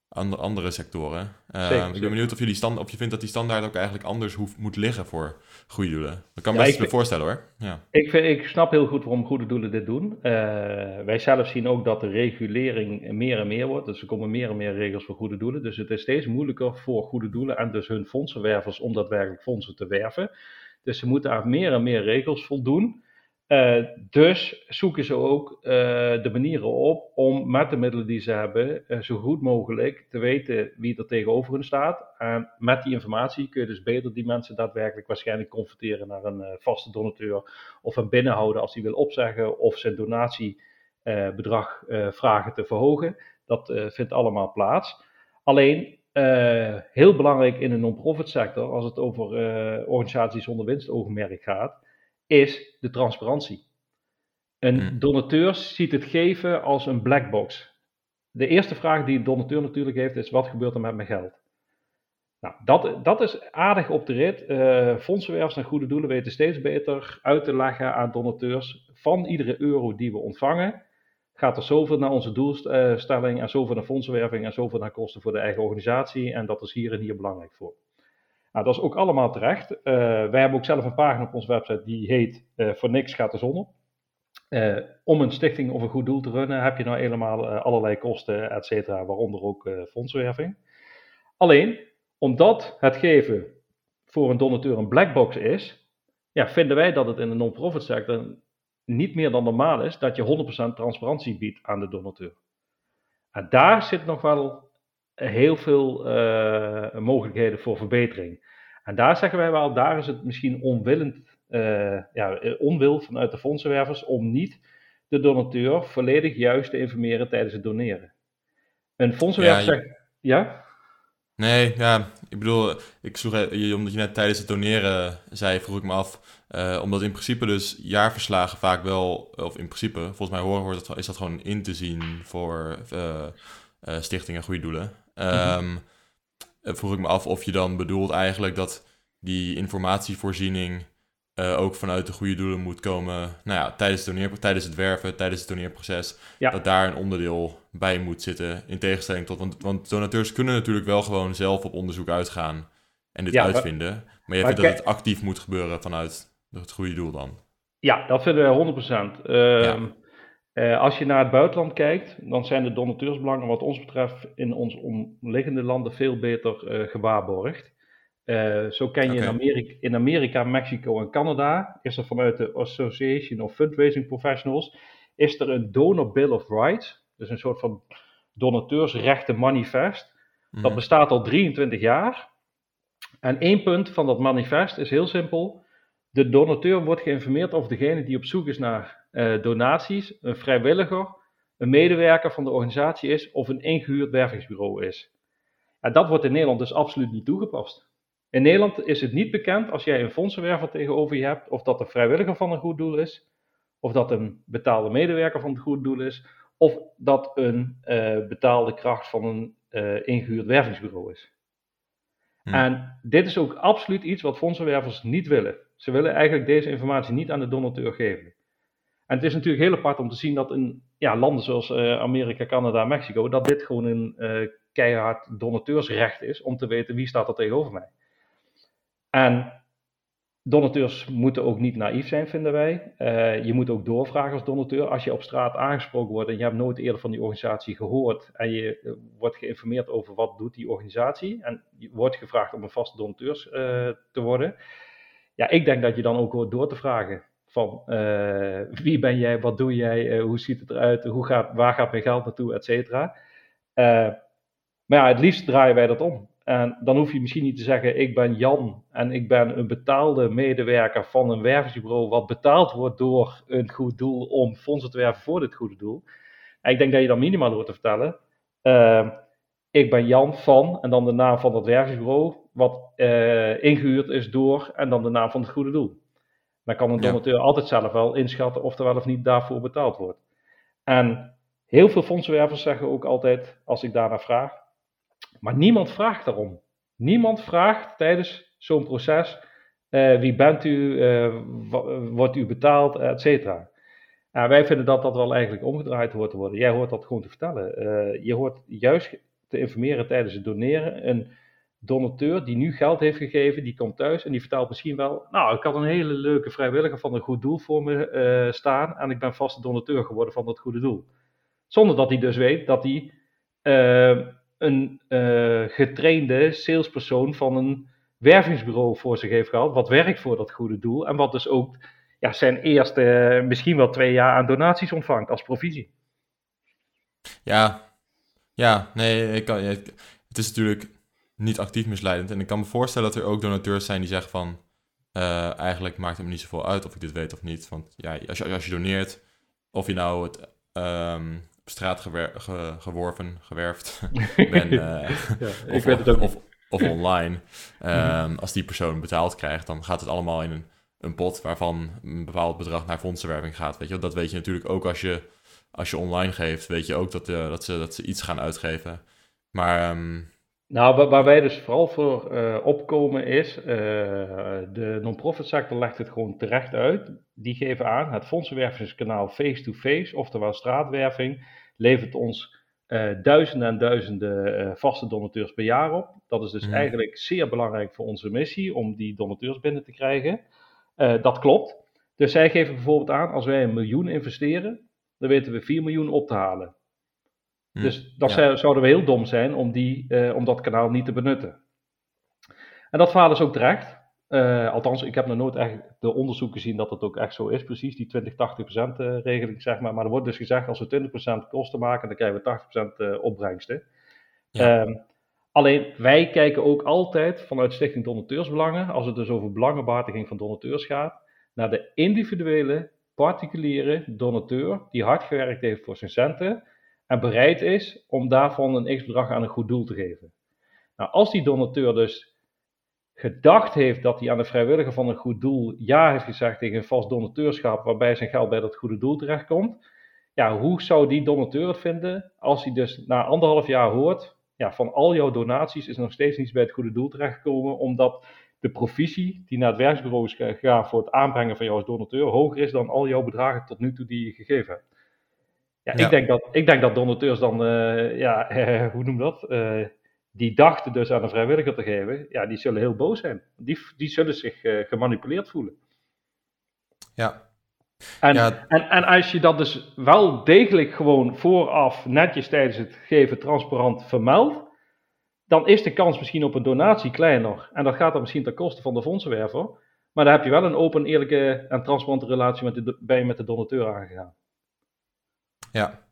andere, andere sectoren. Uh, ik ben benieuwd of, jullie stand, of je vindt dat die standaard ook eigenlijk anders hoeft, moet liggen voor goede doelen. Dat kan ja, best me voorstellen hoor. Ja.
Ik, vind, ik snap heel goed waarom goede doelen dit doen. Uh, wij zelf zien ook dat de regulering meer en meer wordt. Dus er komen meer en meer regels voor goede doelen. Dus het is steeds moeilijker voor goede doelen en dus hun fondsenwervers om daadwerkelijk fondsen te werven. Dus ze moeten aan meer en meer regels voldoen. Uh, dus zoeken ze ook uh, de manieren op om met de middelen die ze hebben uh, zo goed mogelijk te weten wie er tegenover hen staat. En met die informatie kun je dus beter die mensen daadwerkelijk waarschijnlijk confronteren naar een vaste donateur of hem binnenhouden als hij wil opzeggen of zijn donatiebedrag vragen te verhogen. Dat vindt allemaal plaats. Alleen heel belangrijk in de non-profit sector, als het over organisaties zonder winstoogmerk gaat, is de transparantie. Een hmm. donateur ziet het geven als een black box. De eerste vraag die een donateur natuurlijk heeft is: wat gebeurt er met mijn geld? Nou, dat, dat is aardig op de rit. Uh, fondsenwervers en goede doelen weten steeds beter uit te leggen aan donateurs. Van iedere euro die we ontvangen, gaat er zoveel naar onze doelstelling en zoveel naar fondsenwerving en zoveel naar kosten voor de eigen organisatie. En dat is hier en hier belangrijk voor. Nou, dat is ook allemaal terecht. Uh, wij hebben ook zelf een pagina op onze website die heet uh, Voor niks gaat de zon op. Uh, om een stichting of een goed doel te runnen heb je nou helemaal allerlei kosten, et cetera, waaronder ook fondswerving. Alleen, omdat het geven voor een donateur een black box is, ja, vinden wij dat het in de non-profit sector niet meer dan normaal is dat je 100% transparantie biedt aan de donateur. En daar zit nog wel heel veel uh, mogelijkheden voor verbetering. En daar zeggen wij wel, daar is het misschien onwillend, uh, ja, onwil vanuit de fondsenwervers om niet de donateur volledig juist te informeren tijdens het doneren. Een fondsenwerver ja, zegt, ja?
Nee, ja, ik bedoel, ik zoek, omdat je net tijdens het doneren zei, vroeg ik me af, uh, omdat in principe dus jaarverslagen vaak wel, of in principe, volgens mij horen, is dat gewoon in te zien voor uh, uh, stichtingen goede doelen. Um, vroeg ik me af of je dan bedoelt eigenlijk dat die informatievoorziening uh, ook vanuit de goede doelen moet komen. Nou ja, tijdens, het tijdens het werven, tijdens het doneerproces. Dat daar een onderdeel bij moet zitten. In tegenstelling tot. Want, want donateurs kunnen natuurlijk wel gewoon zelf op onderzoek uitgaan en dit uitvinden. Maar, maar je vindt dat het actief moet gebeuren vanuit het goede doel dan.
Ja, dat vinden we 100%. Uh, uh, als je naar het buitenland kijkt, dan zijn de donateursbelangen wat ons betreft in ons omliggende landen veel beter uh, gewaarborgd. Uh, zo ken je in, Amerika, in Amerika, Mexico en Canada, is er vanuit de Association of Fundraising Professionals, is er een Donor Bill of Rights, dus een soort van donateursrechten manifest. Dat mhm. bestaat al 23 jaar. En één punt van dat manifest is heel simpel. De donateur wordt geïnformeerd over degene die op zoek is naar uh, donaties, een vrijwilliger, een medewerker van de organisatie is of een ingehuurd wervingsbureau is. En dat wordt in Nederland dus absoluut niet toegepast. In Nederland is het niet bekend als jij een fondsenwerver tegenover je hebt of dat een vrijwilliger van een goed doel is, of dat een betaalde medewerker van het goed doel is, of dat een uh, betaalde kracht van een uh, ingehuurd wervingsbureau is. Hm. En dit is ook absoluut iets wat fondsenwervers niet willen. Ze willen eigenlijk deze informatie niet aan de donateur geven. En het is natuurlijk heel apart om te zien dat in ja, landen zoals uh, Amerika, Canada, Mexico, dat dit gewoon een uh, keihard donateursrecht is om te weten wie staat er tegenover mij. En donateurs moeten ook niet naïef zijn, vinden wij. Uh, je moet ook doorvragen als donateur. Als je op straat aangesproken wordt en je hebt nooit eerder van die organisatie gehoord en je wordt geïnformeerd over wat doet die organisatie en je wordt gevraagd om een vaste donateur te worden. Ja, ik denk dat je dan ook hoort door te vragen van uh, wie ben jij, wat doe jij, uh, hoe ziet het eruit, hoe gaat, waar gaat mijn geld naartoe, et cetera. Uh, maar ja, het liefst draaien wij dat om. En dan hoef je misschien niet te zeggen, ik ben Jan en ik ben een betaalde medewerker van een wervingsbureau wat betaald wordt door een goed doel om fondsen te werven voor dit goede doel. Ik denk dat je dan minimaal hoort te vertellen, ik ben Jan van en dan de naam van dat wervingsbureau wat ingehuurd is door en dan de naam van het goede doel. Dan kan een donateur altijd zelf wel inschatten of er wel of niet daarvoor betaald wordt. En heel veel fondsenwervers zeggen ook altijd, als ik daarna vraag, maar niemand vraagt daarom. Niemand vraagt tijdens zo'n proces, uh, wie bent u, uh, wordt u betaald, et cetera. En wij vinden dat dat wel eigenlijk omgedraaid hoort te worden. Jij hoort dat gewoon te vertellen. Uh, je hoort juist te informeren tijdens het doneren. Een donateur die nu geld heeft gegeven, die komt thuis en die vertelt misschien wel, nou, ik had een hele leuke vrijwilliger van een goed doel voor me uh, staan en ik ben vaste donateur geworden van dat goede doel. Zonder dat hij dus weet dat hij uh, een uh, getrainde salespersoon van een wervingsbureau voor zich heeft gehad, wat werkt voor dat goede doel en wat dus ook ja, zijn eerste misschien wel twee jaar aan donaties ontvangt als provisie.
Ja, ja nee, ik kan, het is natuurlijk niet actief misleidend. En ik kan me voorstellen dat er ook donateurs zijn die zeggen van... Uh, eigenlijk maakt het me niet zoveel uit of ik dit weet of niet. Want ja, als je, als je doneert, of je nou het um, op straat geworven, gewerfd bent, uh, ja, of, het ook of, of, online. Um, als die persoon betaald krijgt, dan gaat het allemaal in een, een pot waarvan een bepaald bedrag naar fondsenwerving gaat. Weet je? Dat weet je natuurlijk ook als je, als je online geeft, weet je ook dat, uh, dat, ze, dat ze iets gaan uitgeven. Maar um,
nou, waar, wij dus vooral voor uh, opkomen is, uh, de non-profit sector legt het gewoon terecht uit. Die geven aan, het fondsenwervingskanaal face-to-face, oftewel straatwerving, levert ons uh, duizenden en duizenden vaste donateurs per jaar op. Dat is dus mhm. eigenlijk zeer belangrijk voor onze missie, om die donateurs binnen te krijgen. dat klopt. Dus zij geven bijvoorbeeld aan, als wij een miljoen investeren, dan weten we 4 miljoen op te halen. Hm, dus dat zouden we heel dom zijn om, die, uh, om dat kanaal niet te benutten. En dat verhaal is ook terecht. Uh, althans, ik heb nog nooit echt de onderzoek gezien dat het ook echt zo is, precies, die 20-80% uh, regeling, zeg maar. Maar er wordt dus gezegd, als we 20% kosten maken, dan krijgen we 80% uh, opbrengsten. Ja. Um, alleen, wij kijken ook altijd vanuit Stichting Donateursbelangen, als het dus over belangenbehartiging van donateurs gaat, naar de individuele, particuliere donateur die hard gewerkt heeft voor zijn centen, en bereid is om daarvan een x-bedrag aan een goed doel te geven. Nou, als die donateur dus gedacht heeft dat hij aan de vrijwilliger van een goed doel ja heeft gezegd tegen een vast donateurschap waarbij zijn geld bij dat goede doel terechtkomt, ja, hoe zou die donateur het vinden als hij dus na anderhalf jaar hoort, ja, van al jouw donaties is nog steeds niets bij het goede doel terechtgekomen, omdat de provisie die naar het werksbureau is gegaan voor het aanbrengen van jou als donateur hoger is dan al jouw bedragen tot nu toe die je gegeven hebt. Ja, Ik, denk dat, ik denk dat donateurs dan, uh, ja, hoe noem dat? Uh, die dachten dus aan een vrijwilliger te geven, ja, die zullen heel boos zijn. Die, die zullen zich gemanipuleerd voelen.
Ja.
En, ja. En, en als je dat dus wel degelijk gewoon vooraf netjes tijdens het geven transparant vermeldt, dan is de kans misschien op een donatie kleiner. En dat gaat dan misschien ten koste van de fondsenwerver. Maar dan heb je wel een open, eerlijke en transparante relatie met de, bij met de donateur aangegaan.
Ja.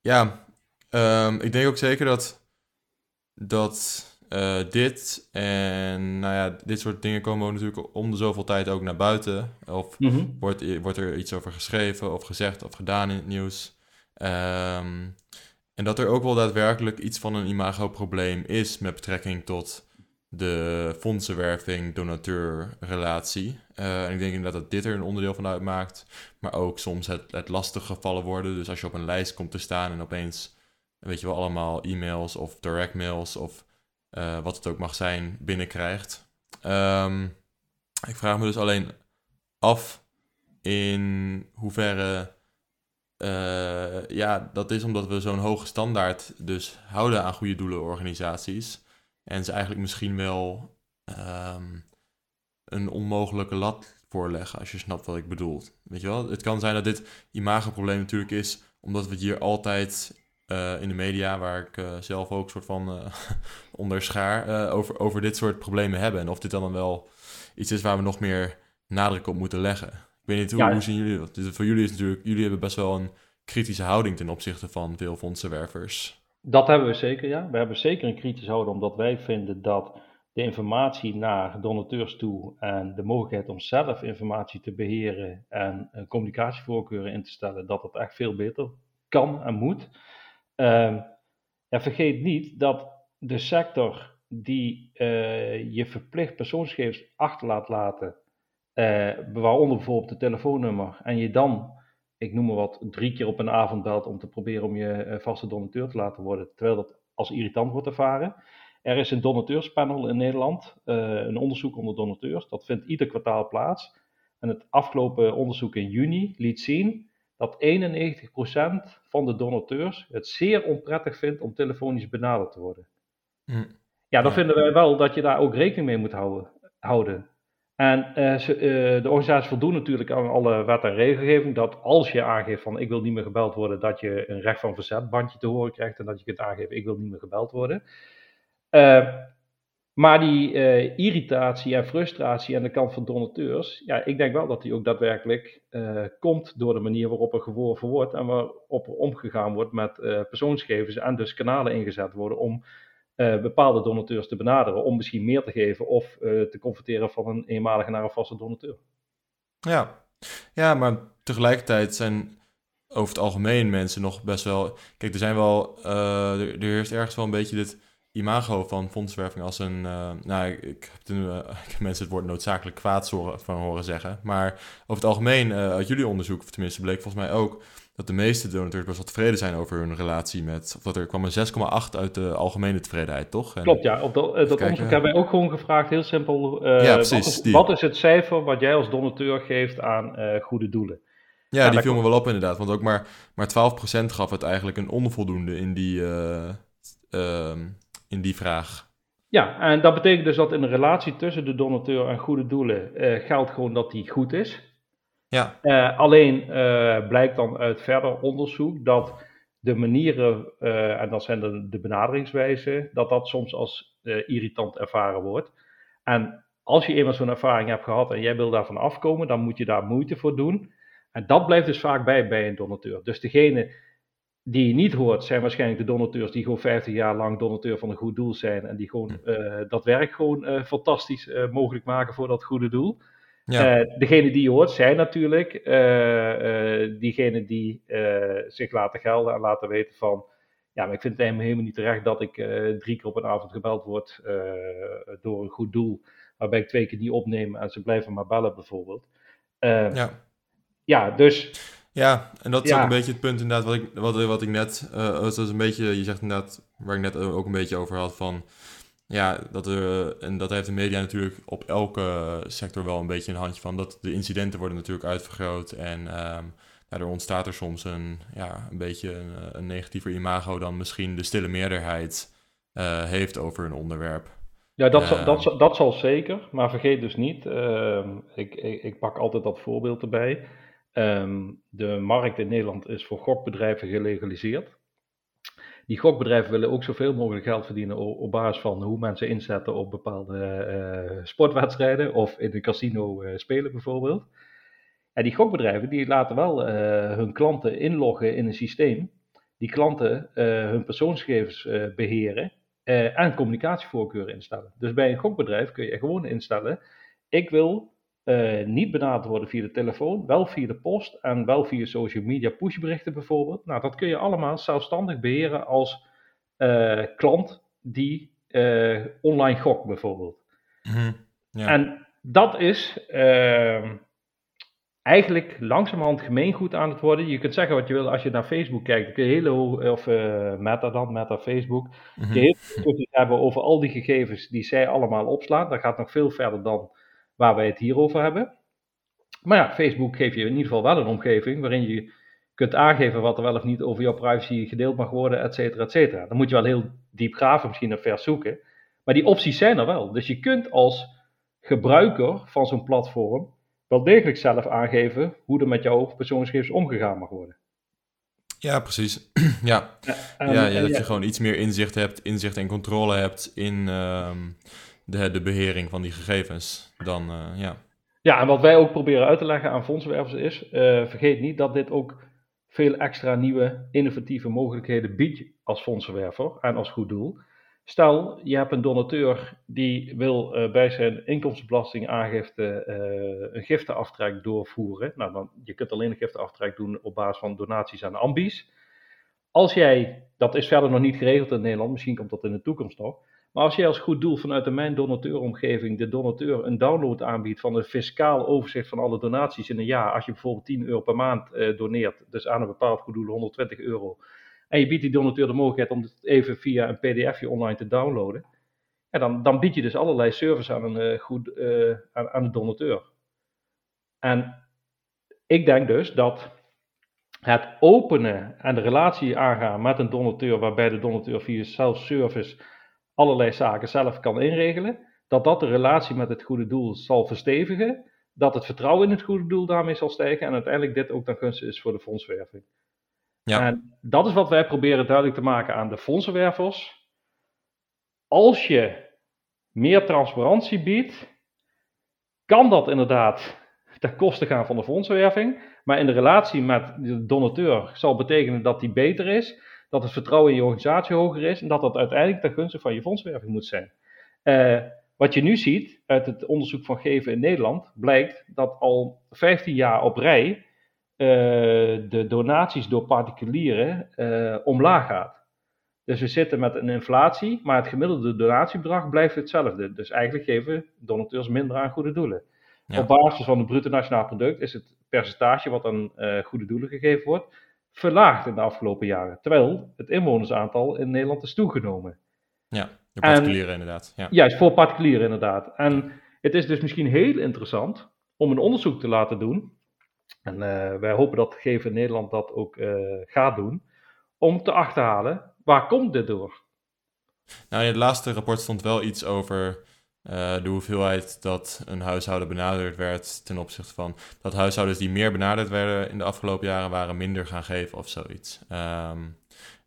Ja, um, ik denk ook zeker dat, dat uh, dit en nou ja, dit soort dingen komen ook natuurlijk om de zoveel tijd ook naar buiten. Of mm -hmm. wordt, wordt er iets over geschreven of gezegd of gedaan in het nieuws. Um, en dat er ook wel daadwerkelijk iets van een imagoprobleem is met betrekking tot de fondsenwerving, donateur-relatie. Uh, en ik denk inderdaad dat dit er een onderdeel van uitmaakt. Maar ook soms het, het lastig gevallen worden. Dus als je op een lijst komt te staan en opeens, weet je wel, allemaal e-mails of direct mails of uh, wat het ook mag zijn, binnenkrijgt. Um, ik vraag me dus alleen af in hoeverre uh, ja, dat is omdat we zo'n hoge standaard dus houden aan goede doelenorganisaties. En ze eigenlijk misschien wel um, een onmogelijke lat voorleggen, als je snapt wat ik bedoel. Weet je wel? Het kan zijn dat dit imagoprobleem natuurlijk is, omdat we het hier altijd uh, in de media, waar ik uh, zelf ook soort van uh, onder schaar, over, over dit soort problemen hebben. En of dit dan wel iets is waar we nog meer nadruk op moeten leggen. Ik weet niet, hoe, hoe zien jullie dat? Voor jullie is natuurlijk, jullie hebben best wel een kritische houding ten opzichte van veel fondsenwervers.
Dat hebben we zeker, ja. We hebben zeker een kritische houding, omdat wij vinden dat de informatie naar donateurs toe en de mogelijkheid om zelf informatie te beheren en communicatievoorkeuren in te stellen, dat dat echt veel beter kan en moet. Uh, en vergeet niet dat de sector die uh, je verplicht persoonsgegevens achter laat laten, uh, waaronder bijvoorbeeld de telefoonnummer, en je dan ik noem maar wat, drie keer op een avond belt om te proberen om je eh, vaste donateur te laten worden, terwijl dat als irritant wordt ervaren. Er is een donateurspanel in Nederland, uh, een onderzoek onder donateurs. Dat vindt ieder kwartaal plaats. En het afgelopen onderzoek in juni liet zien dat 91% van de donateurs het zeer onprettig vindt om telefonisch benaderd te worden. Hm. Ja, dan vinden wij wel dat je daar ook rekening mee moet houden. houden. En ze, uh, de organisaties voldoen natuurlijk aan alle wet en regelgeving dat als je aangeeft van ik wil niet meer gebeld worden, dat je een recht van verzet bandje te horen krijgt en dat je kunt aangeven ik wil niet meer gebeld worden. Uh, Maar die irritatie en frustratie aan de kant van donateurs, ja, ik denk wel dat die ook daadwerkelijk komt door de manier waarop er geworven wordt en waarop er omgegaan wordt met persoonsgegevens en dus kanalen ingezet worden om bepaalde donateurs te benaderen, om misschien meer te geven of te converteren van een eenmalige naar een vaste donateur.
Ja. ja, maar tegelijkertijd zijn over het algemeen mensen nog best wel. Kijk, er zijn wel. er, er heerst ergens wel een beetje dit imago van fondswerving als een. Nou, ik, ik heb uh, mensen het woord noodzakelijk kwaad van horen zeggen. Maar over het algemeen, uit jullie onderzoek, of tenminste bleek volgens mij ook. Dat de meeste donateurs best wel tevreden zijn over hun relatie met. Of dat er kwam een 6,8 uit de algemene tevredenheid, toch?
En, Klopt, ja. Op dat onderzoek hebben wij ook gewoon gevraagd, heel simpel. ja, precies. Wat is, wat is, het cijfer wat jij als donateur geeft aan goede doelen?
Ja, die viel me wel op inderdaad. Want ook maar, maar 12% gaf het eigenlijk een onvoldoende in die. Uh, in die vraag.
Ja, en dat betekent dus dat in een relatie tussen de donateur en goede doelen geldt gewoon dat die goed is.
Ja.
Uh, alleen uh, blijkt dan uit verder onderzoek dat de manieren, en dat zijn de, de benaderingswijzen, dat dat soms als irritant ervaren wordt. En als je eenmaal zo'n ervaring hebt gehad en jij wil daarvan afkomen, dan moet je daar moeite voor doen. En dat blijft dus vaak bij bij een donateur. Dus degene die je niet hoort, zijn waarschijnlijk de donateurs die gewoon 50 jaar lang donateur van een goed doel zijn. En die gewoon uh, dat werk gewoon fantastisch mogelijk maken voor dat goede doel. Ja. degene die je hoort zijn natuurlijk diegenen die zich laten gelden en laten weten van. Ja, maar ik vind het helemaal niet terecht dat ik drie keer op een avond gebeld word door een goed doel. Waarbij ik twee keer niet opneem en ze blijven maar bellen bijvoorbeeld. ja. ja, dus
ja, en dat is ook een beetje het punt inderdaad wat ik, wat, wat ik net, dat is een beetje, je zegt inderdaad, waar ik net ook een beetje over had van, ja, dat er, en dat heeft de media natuurlijk op elke sector wel een beetje een handje van, dat de incidenten worden natuurlijk uitvergroot en um, er ontstaat er soms een, ja, een beetje een, een negatiever imago dan misschien de stille meerderheid uh, heeft over een onderwerp.
Ja, dat, zal, dat, ehm. dat zal zeker, maar vergeet dus niet, uh, ik, ik, ik pak altijd dat voorbeeld erbij. Um, de markt in Nederland is voor gokbedrijven gelegaliseerd. Die gokbedrijven willen ook zoveel mogelijk geld verdienen op, basis van hoe mensen inzetten op bepaalde uh, sportwedstrijden of in een casino uh, spelen bijvoorbeeld. En die gokbedrijven die laten wel uh, hun klanten inloggen in een systeem. Die klanten hun persoonsgegevens beheren en communicatievoorkeuren instellen. Dus bij een gokbedrijf kun je gewoon instellen: ik wil uh, niet benaderd worden via de telefoon, wel via de post en wel via social media pushberichten bijvoorbeeld. Nou, dat kun je allemaal zelfstandig beheren als uh, klant die uh, online gokt bijvoorbeeld. Mm ja. En dat is ehm, eigenlijk langzamerhand gemeengoed aan het worden. Je kunt zeggen wat je wil als je naar Facebook kijkt. Kun je hele of Meta dan, Meta Facebook, mm -hmm. kun je heel hebben over al die gegevens die zij allemaal opslaan. Dat gaat nog veel verder dan waar wij het hier over hebben. Maar ja, Facebook geeft je in ieder geval wel een omgeving waarin je kunt aangeven wat er wel of niet over jouw privacy gedeeld mag worden, et cetera, et cetera. Dan moet je wel heel diep graven, misschien naar vers zoeken. Maar die opties zijn er wel. Dus je kunt als gebruiker van zo'n platform wel degelijk zelf aangeven hoe er met jouw persoonsgegevens omgegaan mag worden.
Ja, precies. ja, ja, ja, ja dat je gewoon iets meer inzicht hebt, inzicht en controle hebt in, ehm, de, de behering van die gegevens dan, uh, ja.
Ja, en wat wij ook proberen uit te leggen aan fondswervers is, uh, vergeet niet dat dit ook veel extra nieuwe innovatieve mogelijkheden biedt als fondsenwerver en als goed doel. Stel, je hebt een donateur die wil uh, bij zijn inkomstenbelastingaangifte uh, een giftenaftrek doorvoeren. Nou, dan, je kunt alleen een giftenaftrek doen op basis van donaties aan ambies. Als jij, dat is verder nog niet geregeld in Nederland, misschien komt dat in de toekomst nog. Maar als jij als goed doel vanuit de Mijn Donateuromgeving de donateur een download aanbiedt van een fiscaal overzicht van alle donaties in een jaar, als je bijvoorbeeld 10 euro per maand eh, doneert, dus aan een bepaald goed doel 120 euro, en je biedt die donateur de mogelijkheid om het even via een pdfje online te downloaden, en dan, dan bied je dus allerlei service aan, een, uh, goed, uh, aan, aan de donateur. En ik denk dus dat het openen en de relatie aangaan met een donateur, waarbij de donateur via self-service allerlei zaken zelf kan inregelen, dat dat de relatie met het goede doel zal verstevigen, dat het vertrouwen in het goede doel daarmee zal stijgen en uiteindelijk dit ook dan gunstig is voor de fondswerving. Ja. En dat is wat wij proberen duidelijk te maken aan de fondsenwervers. Als je meer transparantie biedt, kan dat inderdaad ten koste gaan van de fondsenwerving. Maar in de relatie met de donateur zal betekenen dat die beter is, dat het vertrouwen in je organisatie hoger is en dat dat uiteindelijk ten gunste van je fondswerving moet zijn. Uh, wat je nu ziet uit het onderzoek van Geven in Nederland, blijkt dat al 15 jaar op rij uh, de donaties door particulieren uh, omlaag gaat. Dus we zitten met een inflatie, maar het gemiddelde donatiebedrag blijft hetzelfde. Dus eigenlijk geven donateurs minder aan goede doelen. Op basis van het bruto nationaal product is het percentage wat aan uh, goede doelen gegeven wordt, verlaagd in de afgelopen jaren. Terwijl het inwonersaantal in Nederland is toegenomen.
Ja, voor particulieren inderdaad. Ja.
Juist, voor particulieren inderdaad. En het is dus misschien heel interessant om een onderzoek te laten doen. En uh, wij hopen dat Geven Nederland dat ook uh, gaat doen. Om te achterhalen, waar komt dit door?
Nou, in het laatste rapport stond wel iets over de hoeveelheid dat een huishouden benaderd werd ten opzichte van dat huishoudens die meer benaderd werden in de afgelopen jaren waren minder gaan geven of zoiets. Um,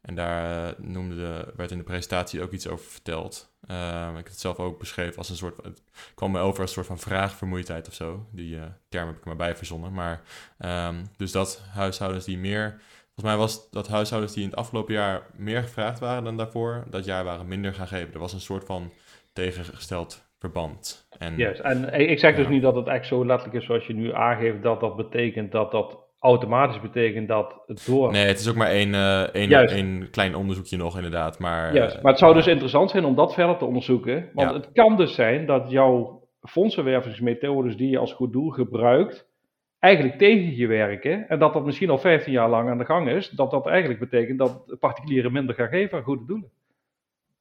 en daar uh, noemde de, werd in de presentatie ook iets over verteld. Um, ik heb het zelf ook beschreven als een soort, het kwam me over als een soort van vraagvermoeidheid of zo. Die uh, term heb ik maar bij verzonnen. Maar um, dus dat huishoudens die meer, volgens mij was dat huishoudens die in het afgelopen jaar meer gevraagd waren dan daarvoor, dat jaar waren minder gaan geven. Er was een soort van tegengesteld verband.
En, en ik zeg dus niet dat het echt zo letterlijk is zoals je nu aangeeft, dat dat betekent dat dat automatisch betekent dat het door...
Nee, het is ook maar één, uh, één, één klein onderzoekje nog inderdaad. Maar,
Juist. maar het zou dus interessant zijn om dat verder te onderzoeken. Want het kan dus zijn dat jouw fondsenwervingsmethodes die je als goed doel gebruikt, eigenlijk tegen je werken. En dat dat misschien al 15 jaar lang aan de gang is. Dat dat eigenlijk betekent dat particulieren minder gaan geven aan goede doelen.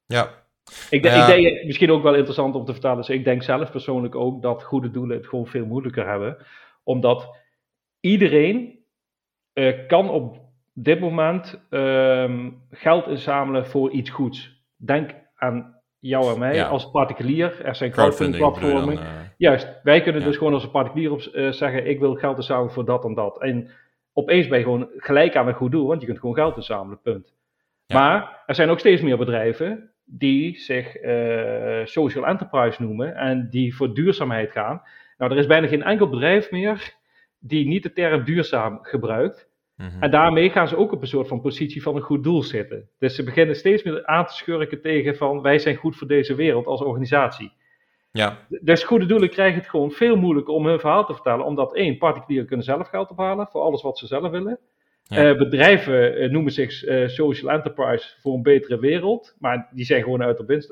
Ja,
ik, ik denk misschien ook wel interessant om te vertellen. Dus ik denk zelf persoonlijk ook dat goede doelen het gewoon veel moeilijker hebben. Omdat iedereen uh, kan op dit moment uh, geld inzamelen voor iets goeds. Denk aan jou en mij als particulier. Er zijn crowdfunding-platformen. Uh, Juist, wij kunnen ja. dus gewoon als een particulier op, uh, zeggen: Ik wil geld inzamelen voor dat en dat. En opeens ben je gewoon gelijk aan een goed doel, want je kunt gewoon geld inzamelen, punt. Maar er zijn ook steeds meer bedrijven die zich uh, social enterprise noemen en die voor duurzaamheid gaan. Nou, er is bijna geen enkel bedrijf meer die niet de term duurzaam gebruikt. Mm -hmm. En daarmee gaan ze ook op een soort van positie van een goed doel zitten. Dus ze beginnen steeds meer aan te schurken tegen van wij zijn goed voor deze wereld als organisatie.
Ja.
Dus goede doelen krijgen het gewoon veel moeilijker om hun verhaal te vertellen, omdat één, particulieren kunnen zelf geld ophalen voor alles wat ze zelf willen. Ja. Uh, bedrijven uh, noemen zich uh, social enterprise voor een betere wereld, maar die zijn gewoon uit op winst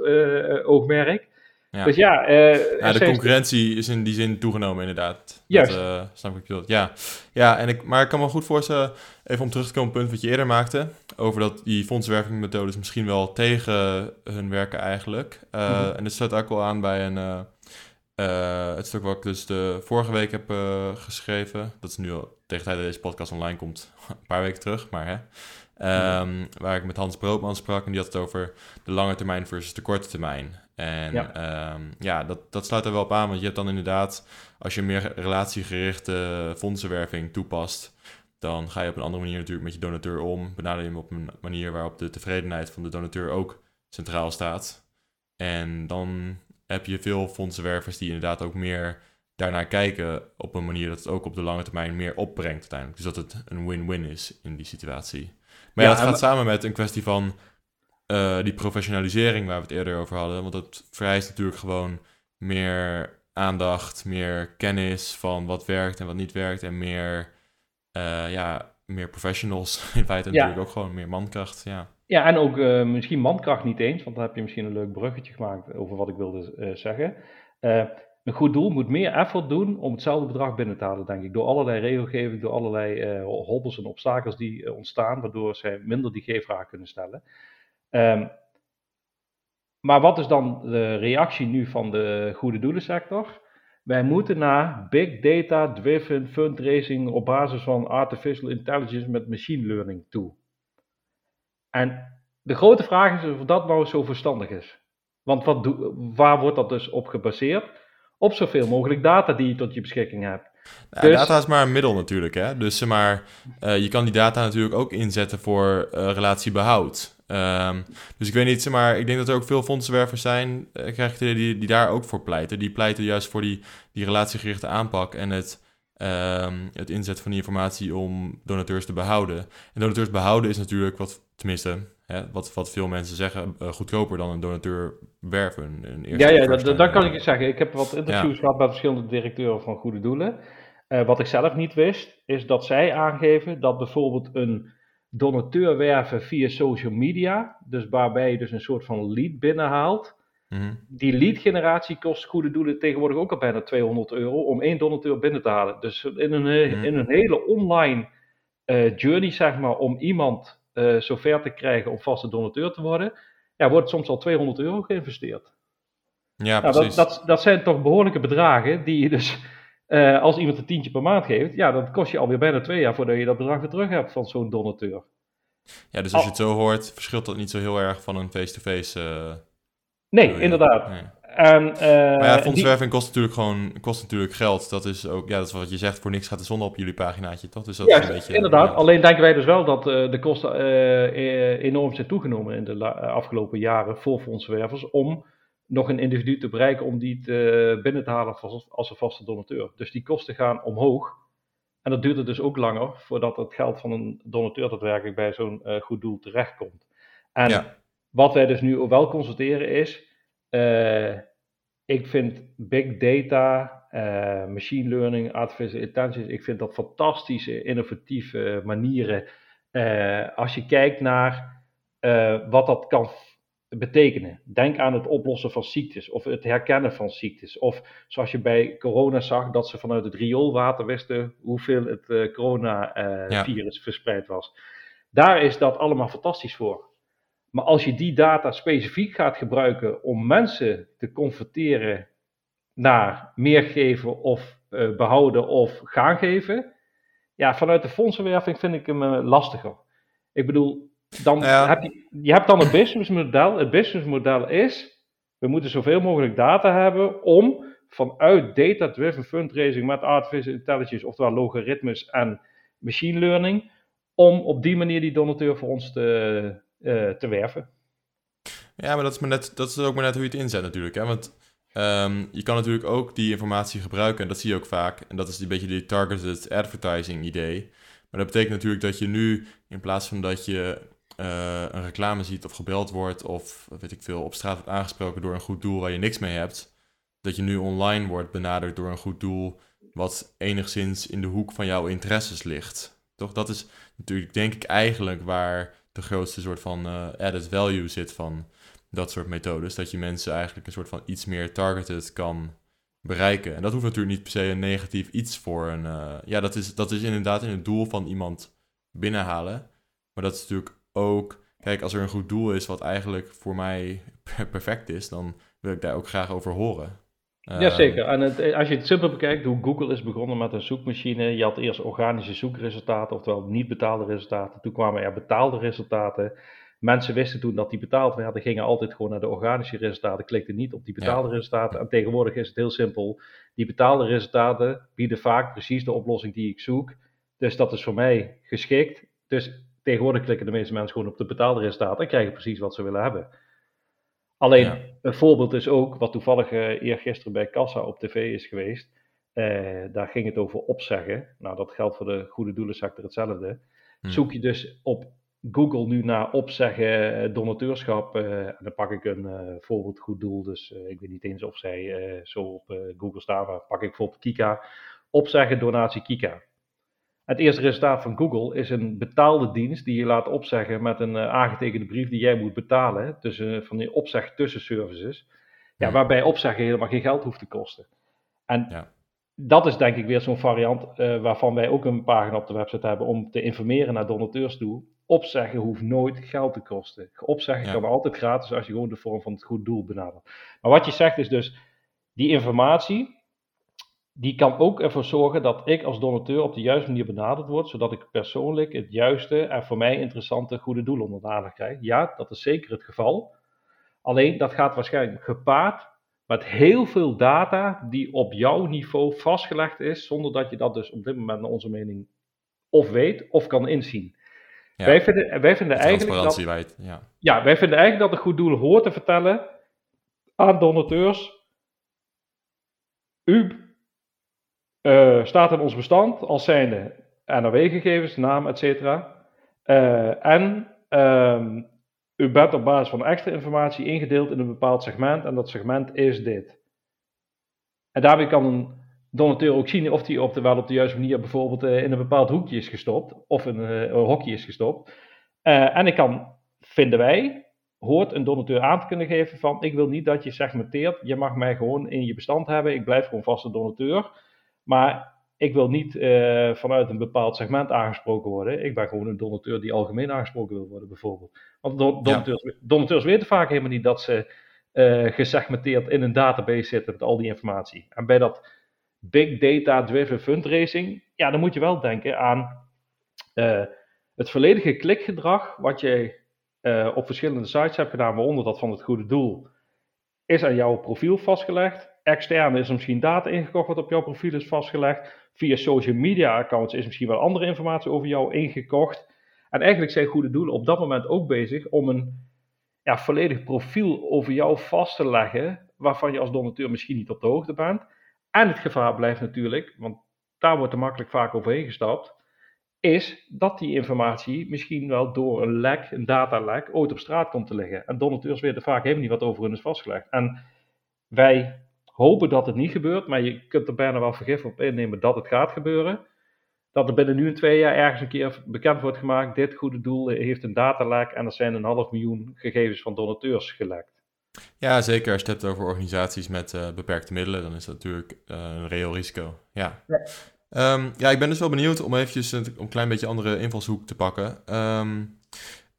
oogmerk.
Ja.
Dus ja,
ja de concurrentie is in die zin toegenomen inderdaad.
Juist.
Dat, snap ik bedoeld. Ja, ja en ik, maar ik kan me goed voorstellen, even om terug te komen op het punt wat je eerder maakte, over dat die fondswervingmethodes misschien wel tegen hun werken eigenlijk. Mm -hmm. En dit sluit ook wel aan bij een... Uh, het stuk wat ik dus de vorige week heb uh, geschreven, dat is nu al tegen tijd dat deze podcast online komt, een paar weken terug, maar hè. Um, ja. Waar ik met Hans Broodman sprak en die had het over de lange termijn versus de korte termijn. En ja, um, ja dat, dat sluit er wel op aan, want je hebt dan inderdaad, als je meer relatiegerichte fondsenwerving toepast, dan ga je op een andere manier natuurlijk met je donateur om. Benader je hem op een manier waarop de tevredenheid van de donateur ook centraal staat. En dan heb je veel fondsenwervers die inderdaad ook meer daarnaar kijken op een manier dat het ook op de lange termijn meer opbrengt uiteindelijk. Dus dat het een win-win is in die situatie. Maar ja, ja dat gaat samen met een kwestie van uh, die professionalisering waar we het eerder over hadden. Want dat vereist natuurlijk gewoon meer aandacht, meer kennis van wat werkt en wat niet werkt. En meer, uh, ja, meer professionals. In feite ja. natuurlijk ook gewoon meer mankracht, ja.
Ja, en ook uh, misschien mankracht niet eens, want dan heb je misschien een leuk bruggetje gemaakt over wat ik wilde uh, zeggen. Uh, een goed doel moet meer effort doen om hetzelfde bedrag binnen te halen, denk ik. Door allerlei regelgeving, door allerlei hobbels en obstakels die ontstaan, waardoor zij minder die G-vraag kunnen stellen. Um, maar wat is dan de reactie nu van de goede doelensector? Wij moeten naar big data driven fundraising op basis van artificial intelligence met machine learning toe. En de grote vraag is of dat nou zo verstandig is. Want wat doe, waar wordt dat dus op gebaseerd? Op zoveel mogelijk data die je tot je beschikking hebt.
Dus... Data is maar een middel natuurlijk. Hè? Dus maar, uh, je kan die data natuurlijk ook inzetten voor uh, relatiebehoud. Ehm, dus ik weet niet, maar ik denk dat er ook veel fondsenwervers zijn, uh, krijg ik die, die daar ook voor pleiten. Die pleiten juist voor die, die relatiegerichte aanpak en het, ehm, het inzetten van die informatie om donateurs te behouden. En donateurs behouden is natuurlijk wat, tenminste, hè, wat, wat veel mensen zeggen, uh, goedkoper dan een donateur werven. Een
ja, ja dat, dat, kan ik zeggen. Ik heb wat interviews gehad met verschillende directeuren van Goede Doelen. Uh, wat ik zelf niet wist, is dat zij aangeven dat bijvoorbeeld een donateur werven via social media, dus waarbij je dus een soort van lead binnenhaalt. Mm Die lead generatie kost goede doelen tegenwoordig ook al bijna 200 euro om één donateur binnen te halen. Dus in een, mhm. in een hele online uh, journey, zeg maar, om iemand zover te krijgen om vaste donateur te worden, ja, wordt soms al 200 euro geïnvesteerd. Ja, nou, precies. Dat, dat, dat zijn toch behoorlijke bedragen die je dus uh, als iemand een tientje per maand geeft, ja, dan kost je alweer bijna twee jaar voordat je dat bedrag weer terug hebt van zo'n donateur.
Ja, dus als je het zo hoort, verschilt dat niet zo heel erg van een face-to-face. Uh,
nee, inderdaad. Nee. En, uh,
maar ja, fondswerving kost natuurlijk gewoon kost natuurlijk geld. Dat is ook, ja, dat is wat je zegt, voor niks gaat de zon op jullie paginaatje, toch? Dus dat
ja,
is een beetje,
inderdaad. Alleen denken wij dus wel dat de kosten enorm zijn toegenomen in de afgelopen jaren voor fondswervers om nog een individu te bereiken om die te, binnen te halen als, een vaste donateur. Dus die kosten gaan omhoog. En dat duurt het dus ook langer voordat het geld van een donateur daadwerkelijk bij zo'n goed doel terechtkomt. En wat wij dus nu wel constateren is, uh, ik vind big data, uh, machine learning, artificial intelligence, ik vind dat fantastische, innovatieve manieren. als je kijkt naar wat dat kan betekenen. Denk aan het oplossen van ziektes of het herkennen van ziektes. Of zoals je bij corona zag, dat ze vanuit het rioolwater wisten hoeveel het coronavirus verspreid was. Daar is dat allemaal fantastisch voor. Maar als je die data specifiek gaat gebruiken om mensen te converteren naar meer geven of uh, behouden of gaan geven, ja, vanuit de fondsenwerving vind ik hem lastiger. Ik bedoel, dan heb je, je hebt dan een businessmodel. Het businessmodel is, we moeten zoveel mogelijk data hebben om vanuit data-driven fundraising met artificial intelligence, oftewel logaritmes en machine learning, om op die manier die donateur voor ons te, te werven.
Ja, maar dat is, maar net, dat is ook maar net hoe je het inzet natuurlijk. Hè? Want um, je kan natuurlijk ook die informatie gebruiken, en dat zie je ook vaak. En dat is een beetje die targeted advertising idee. Maar dat betekent natuurlijk dat je nu, in plaats van dat je uh, een reclame ziet of gebeld wordt of weet ik veel, op straat wordt aangesproken door een goed doel waar je niks mee hebt, dat je nu online wordt benaderd door een goed doel wat enigszins in de hoek van jouw interesses ligt. Toch? Dat is natuurlijk, denk ik, eigenlijk waar de grootste soort van uh, added value zit van dat soort methodes. Dat je mensen eigenlijk een soort van iets meer targeted kan bereiken. En dat hoeft natuurlijk niet per se een negatief iets voor een. Uh, ja, dat is, dat is inderdaad in het doel van iemand binnenhalen. Maar dat is natuurlijk ook, kijk, als er een goed doel is wat eigenlijk voor mij perfect is, dan wil ik daar ook graag over horen.
Jazeker. En het, als je het simpel bekijkt, hoe Google is begonnen met een zoekmachine. Je had eerst organische zoekresultaten, oftewel niet betaalde resultaten. Toen kwamen er betaalde resultaten. Mensen wisten toen dat die betaald werden, gingen altijd gewoon naar de organische resultaten, klikten niet op die betaalde resultaten. En tegenwoordig is het heel simpel. Die betaalde resultaten bieden vaak precies de oplossing die ik zoek. Dus dat is voor mij geschikt. Dus tegenwoordig klikken de meeste mensen gewoon op de betaalde resultaten en krijgen precies wat ze willen hebben. Alleen een voorbeeld is ook, wat toevallig uh, eergisteren bij Kassa op tv is geweest. Uh, daar ging het over opzeggen. Nou, dat geldt voor de goede doelensector hetzelfde. Hmm. Zoek je dus op Google nu naar opzeggen eh, donateurschap. en dan pak ik een voorbeeld goed doel. Dus ik weet niet eens of zij zo op Google staan, maar pak ik bijvoorbeeld Kika. Opzeggen donatie Kika. Het eerste resultaat van Google is een betaalde dienst die je laat opzeggen met een uh, aangetekende brief die jij moet betalen. Tussen, van die opzeg tussenservices. Ja, waarbij opzeggen helemaal geen geld hoeft te kosten. En ja. dat is denk ik weer zo'n variant uh, waarvan wij ook een pagina op de website hebben om te informeren naar donateurs toe. Opzeggen hoeft nooit geld te kosten. Opzeggen kan altijd gratis als je gewoon de vorm van het goed doel benadert. Maar wat je zegt is dus, die informatie, die kan ook ervoor zorgen dat ik als donateur op de juiste manier benaderd word, zodat ik persoonlijk het juiste en voor mij interessante goede doel onder de aandacht krijg. Ja, dat is zeker het geval. Alleen dat gaat waarschijnlijk gepaard met heel veel data die op jouw niveau vastgelegd is, zonder dat je dat dus op dit moment naar onze mening of weet of kan inzien. Wij vinden, wij vinden eigenlijk dat, ja. ja, wij vinden eigenlijk dat een goed doel hoort te vertellen aan donateurs. U uh, staat in ons bestand als zijnde NOW-gegevens, naam, etc. Uh, en um, u bent op basis van extra informatie ingedeeld in een bepaald segment en dat segment is dit. En daarbij kan een donateur ook zien of die op de, wel op de juiste manier bijvoorbeeld uh, in een bepaald hoekje is gestopt of in een hokje is gestopt. En ik kan, vinden wij, hoort een donateur aan te kunnen geven van ik wil niet dat je segmenteert, je mag mij gewoon in je bestand hebben, ik blijf gewoon vaste donateur. Maar ik wil niet uh, vanuit een bepaald segment aangesproken worden. Ik ben gewoon een donateur die algemeen aangesproken wil worden, bijvoorbeeld. Want donateurs, donateurs weten vaak helemaal niet dat ze uh, gesegmenteerd in een database zitten met al die informatie. En bij dat big data driven fundraising, ja, dan moet je wel denken aan uh, het volledige klikgedrag wat je op verschillende sites hebt gedaan, waaronder dat van het goede doel, is aan jouw profiel vastgelegd. Extern is er misschien data ingekocht wat op jouw profiel is vastgelegd. Via social media accounts is misschien wel andere informatie over jou ingekocht. En eigenlijk zijn goede doelen op dat moment ook bezig om een ja, volledig profiel over jou vast te leggen, waarvan je als donateur misschien niet op de hoogte bent. En het gevaar blijft natuurlijk, want daar wordt er makkelijk vaak overheen gestapt, is dat die informatie misschien wel door een lek, een datalek, ooit op straat komt te liggen. En donateurs weten vaak helemaal niet wat over hun is vastgelegd. En wij hopen dat het niet gebeurt, maar je kunt er bijna wel vergif op innemen dat het gaat gebeuren. Dat er binnen nu en twee jaar ergens een keer bekend wordt gemaakt, dit goede doel heeft een datalek en er zijn een half miljoen gegevens van donateurs gelekt.
Ja, zeker als je het hebt over organisaties met uh, beperkte middelen, dan is dat natuurlijk uh, een reëel risico. Ja. Ja. Um, ja, ik ben dus wel benieuwd om eventjes een, een klein beetje andere invalshoek te pakken. Um,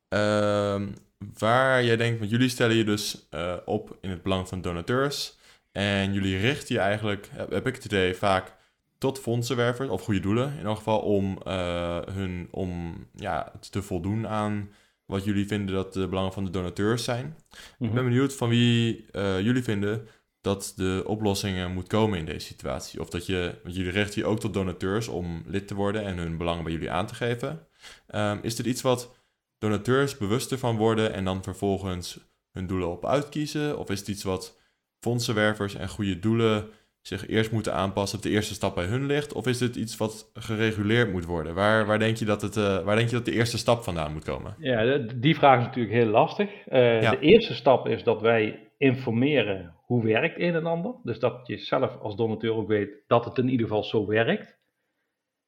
um, waar jij denkt, want jullie stellen je dus uh, op in het belang van donateurs. En jullie richten je eigenlijk, heb ik het idee, vaak tot fondsenwervers of goede doelen in elk geval om uh, hun om ja, te voldoen aan wat jullie vinden dat de belangen van de donateurs zijn. Ik ben mhm. benieuwd van wie uh, jullie vinden dat de oplossingen moet komen in deze situatie. Of dat je, want jullie richten je ook tot donateurs om lid te worden en hun belangen bij jullie aan te geven. Um, is dit iets wat donateurs bewuster van worden en dan vervolgens hun doelen op uitkiezen? Of is het iets wat fondsenwervers en goede doelen zich eerst moeten aanpassen op de eerste stap bij hun ligt? Of is dit iets wat gereguleerd moet worden? Waar, waar, denk, je dat het, uh, waar denk je dat de eerste stap vandaan moet komen?
Ja, die vraag is natuurlijk heel lastig. Uh, ja. De eerste stap is dat wij informeren hoe werkt een en ander. Dus dat je zelf als donateur ook weet dat het in ieder geval zo werkt.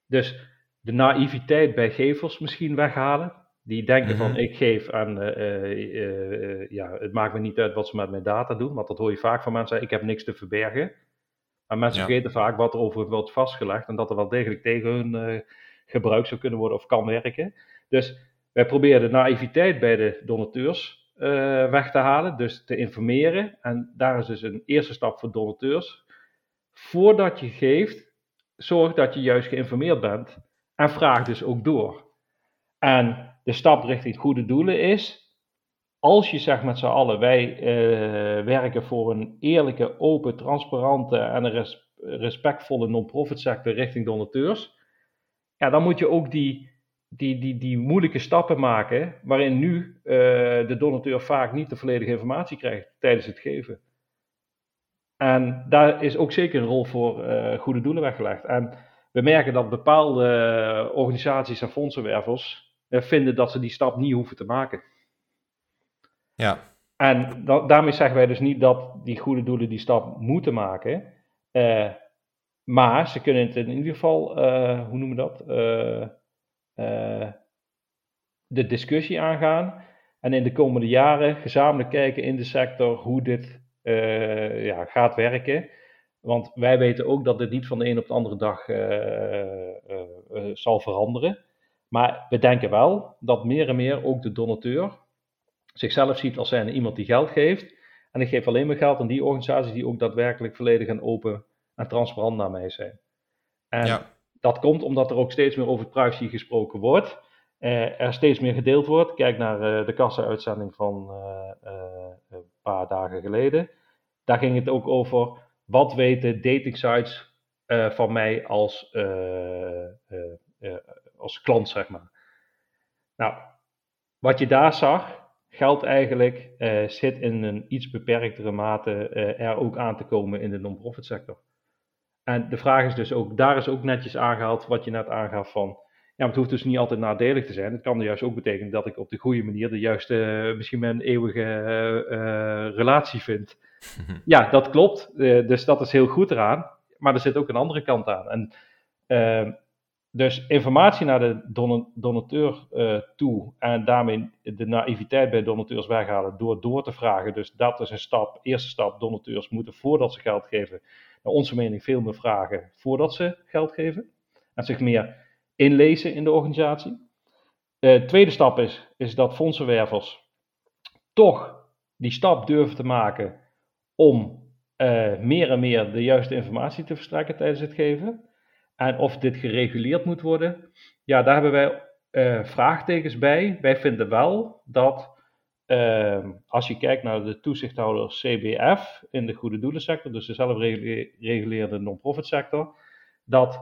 Dus de naïviteit bij gevers misschien weghalen. Die denken van mhm. ik geef aan, uh, ja, het maakt me niet uit wat ze met mijn data doen, want dat hoor je vaak van mensen, ik heb niks te verbergen. Maar mensen vergeten vaak wat er over wordt vastgelegd en dat er wel degelijk tegen hun gebruik zou kunnen worden of kan werken. Dus wij proberen de naïviteit bij de donateurs weg te halen, dus te informeren. En daar is dus een eerste stap voor donateurs. Voordat je geeft, zorg dat je juist geïnformeerd bent en vraag dus ook door. En de stap richting goede doelen is, als je zegt met z'n allen, wij uh, werken voor een eerlijke, open, transparante en een res respectvolle non-profit sector richting donateurs, ja, dan moet je ook die, die, die, die moeilijke stappen maken, waarin nu uh, de donateur vaak niet de volledige informatie krijgt tijdens het geven. En daar is ook zeker een rol voor uh, goede doelen weggelegd. En we merken dat bepaalde organisaties en fondsenwervers eh, vinden dat ze die stap niet hoeven te maken.
Ja.
En daarmee zeggen wij dus niet dat die goede doelen die stap moeten maken. Uh, maar ze kunnen het in ieder geval, uh, hoe noemen we dat? Uh, de discussie aangaan. En in de komende jaren gezamenlijk kijken in de sector hoe dit ja, gaat werken. Want wij weten ook dat dit niet van de een op de andere dag zal veranderen. Maar we denken wel dat meer en meer ook de donateur zichzelf ziet als zijn iemand die geld geeft. En ik geef alleen maar geld aan die organisaties die ook daadwerkelijk volledig en open en transparant naar mij zijn. En ja. dat komt omdat er ook steeds meer over privacy gesproken wordt. Uh, er steeds meer gedeeld wordt. Kijk naar uh, de kassa-uitzending van uh, een paar dagen geleden. Daar ging het ook over wat weten dating sites van mij als als klant, zeg maar. Nou, wat je daar zag, geldt eigenlijk, uh, zit in een iets beperktere mate uh, er ook aan te komen in de non-profit sector. En de vraag is dus ook, daar is ook netjes aangehaald wat je net aangaf van, ja, maar het hoeft dus niet altijd nadelig te zijn. Het kan juist ook betekenen dat ik op de goede manier de juiste, uh, misschien mijn eeuwige relatie vind. ja, dat klopt. dus dat is heel goed eraan. Maar er zit ook een andere kant aan. En ehm, dus informatie naar de donateur uh, toe en daarmee de naïviteit bij donateurs weghalen door door te vragen. Dus dat is een stap, eerste stap. Donateurs moeten voordat ze geld geven, naar onze mening veel meer vragen voordat ze geld geven. En zich meer inlezen in de organisatie. De uh, tweede stap is, is dat fondsenwervers toch die stap durven te maken om uh, meer en meer de juiste informatie te verstrekken tijdens het geven. En of dit gereguleerd moet worden, ja, daar hebben wij uh, vraagtekens bij. Wij vinden wel dat uh, als je kijkt naar de toezichthouder CBF in de goede doelensector, dus de zelfreguleerde non-profit sector, dat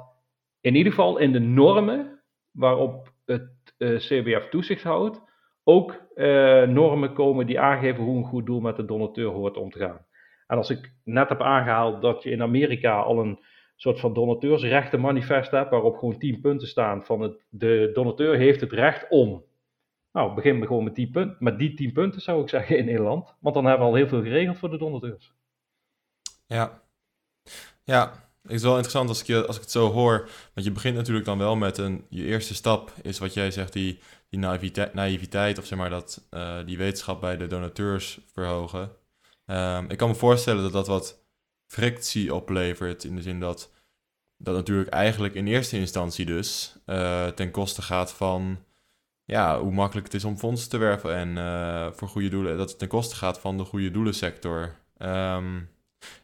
in ieder geval in de normen waarop het uh, CBF toezicht houdt, ook uh, normen komen die aangeven hoe een goed doel met de donateur hoort om te gaan. En als ik net heb aangehaald dat je in Amerika al een soort van donateursrechtenmanifest hebt, waarop gewoon tien punten staan van het, de donateur heeft het recht om. Nou, begin gewoon met, die punt, met die tien punten zou ik zeggen in Nederland, want dan hebben we al heel veel geregeld voor de donateurs.
Ja, ja, het is wel interessant als ik, als ik het zo hoor, want je begint natuurlijk dan wel met een, je eerste stap is wat jij zegt, die, die naïviteit, naïviteit of zeg maar dat, uh, die wetenschap bij de donateurs verhogen. Um, ik kan me voorstellen dat dat wat frictie oplevert. In de zin dat dat natuurlijk eigenlijk in eerste instantie dus uh, ten koste gaat van ja, hoe makkelijk het is om fondsen te werven en uh, voor goede doelen. Dat het ten koste gaat van de goede doelensector. Um,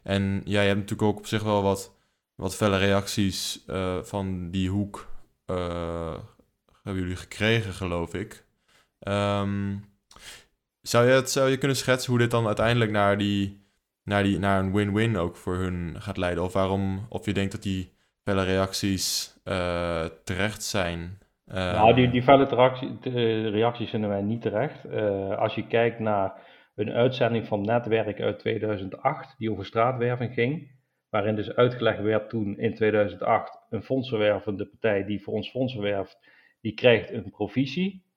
en ja, je hebt natuurlijk ook op zich wel wat, wat felle reacties uh, van die hoek hebben jullie gekregen, geloof ik. Um, zou, je het, zou je kunnen schetsen hoe dit dan uiteindelijk naar die naar, die, naar een win-win ook voor hun gaat leiden? Of waarom, of je denkt dat die felle reacties uh, terecht zijn?
Uh, nou, die, die felle reactie, reacties vinden wij niet terecht. Uh, als je kijkt naar een uitzending van Netwerk uit 2008, die over straatwerving ging, waarin dus uitgelegd werd toen in 2008, een fondsenwervende partij die voor ons fondsen werft, die krijgt een provisie.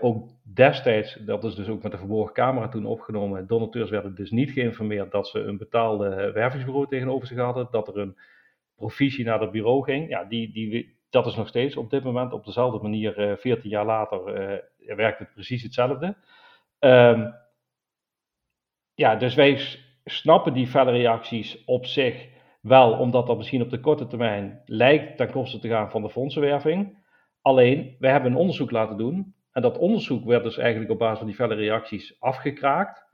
Ook destijds, dat is dus ook met de verborgen camera toen opgenomen, donateurs werden dus niet geïnformeerd dat ze een betaalde wervingsbureau tegenover zich hadden, dat er een provisie naar het bureau ging. Ja, die, die, dat is nog steeds op dit moment op dezelfde manier, uh, 14 jaar later, uh, werkt het precies hetzelfde. Um, ja, dus wij snappen die felle reacties op zich wel, omdat dat misschien op de korte termijn lijkt ten koste te gaan van de fondsenwerving. Alleen, wij hebben een onderzoek laten doen en dat onderzoek werd dus eigenlijk op basis van die felle reacties afgekraakt.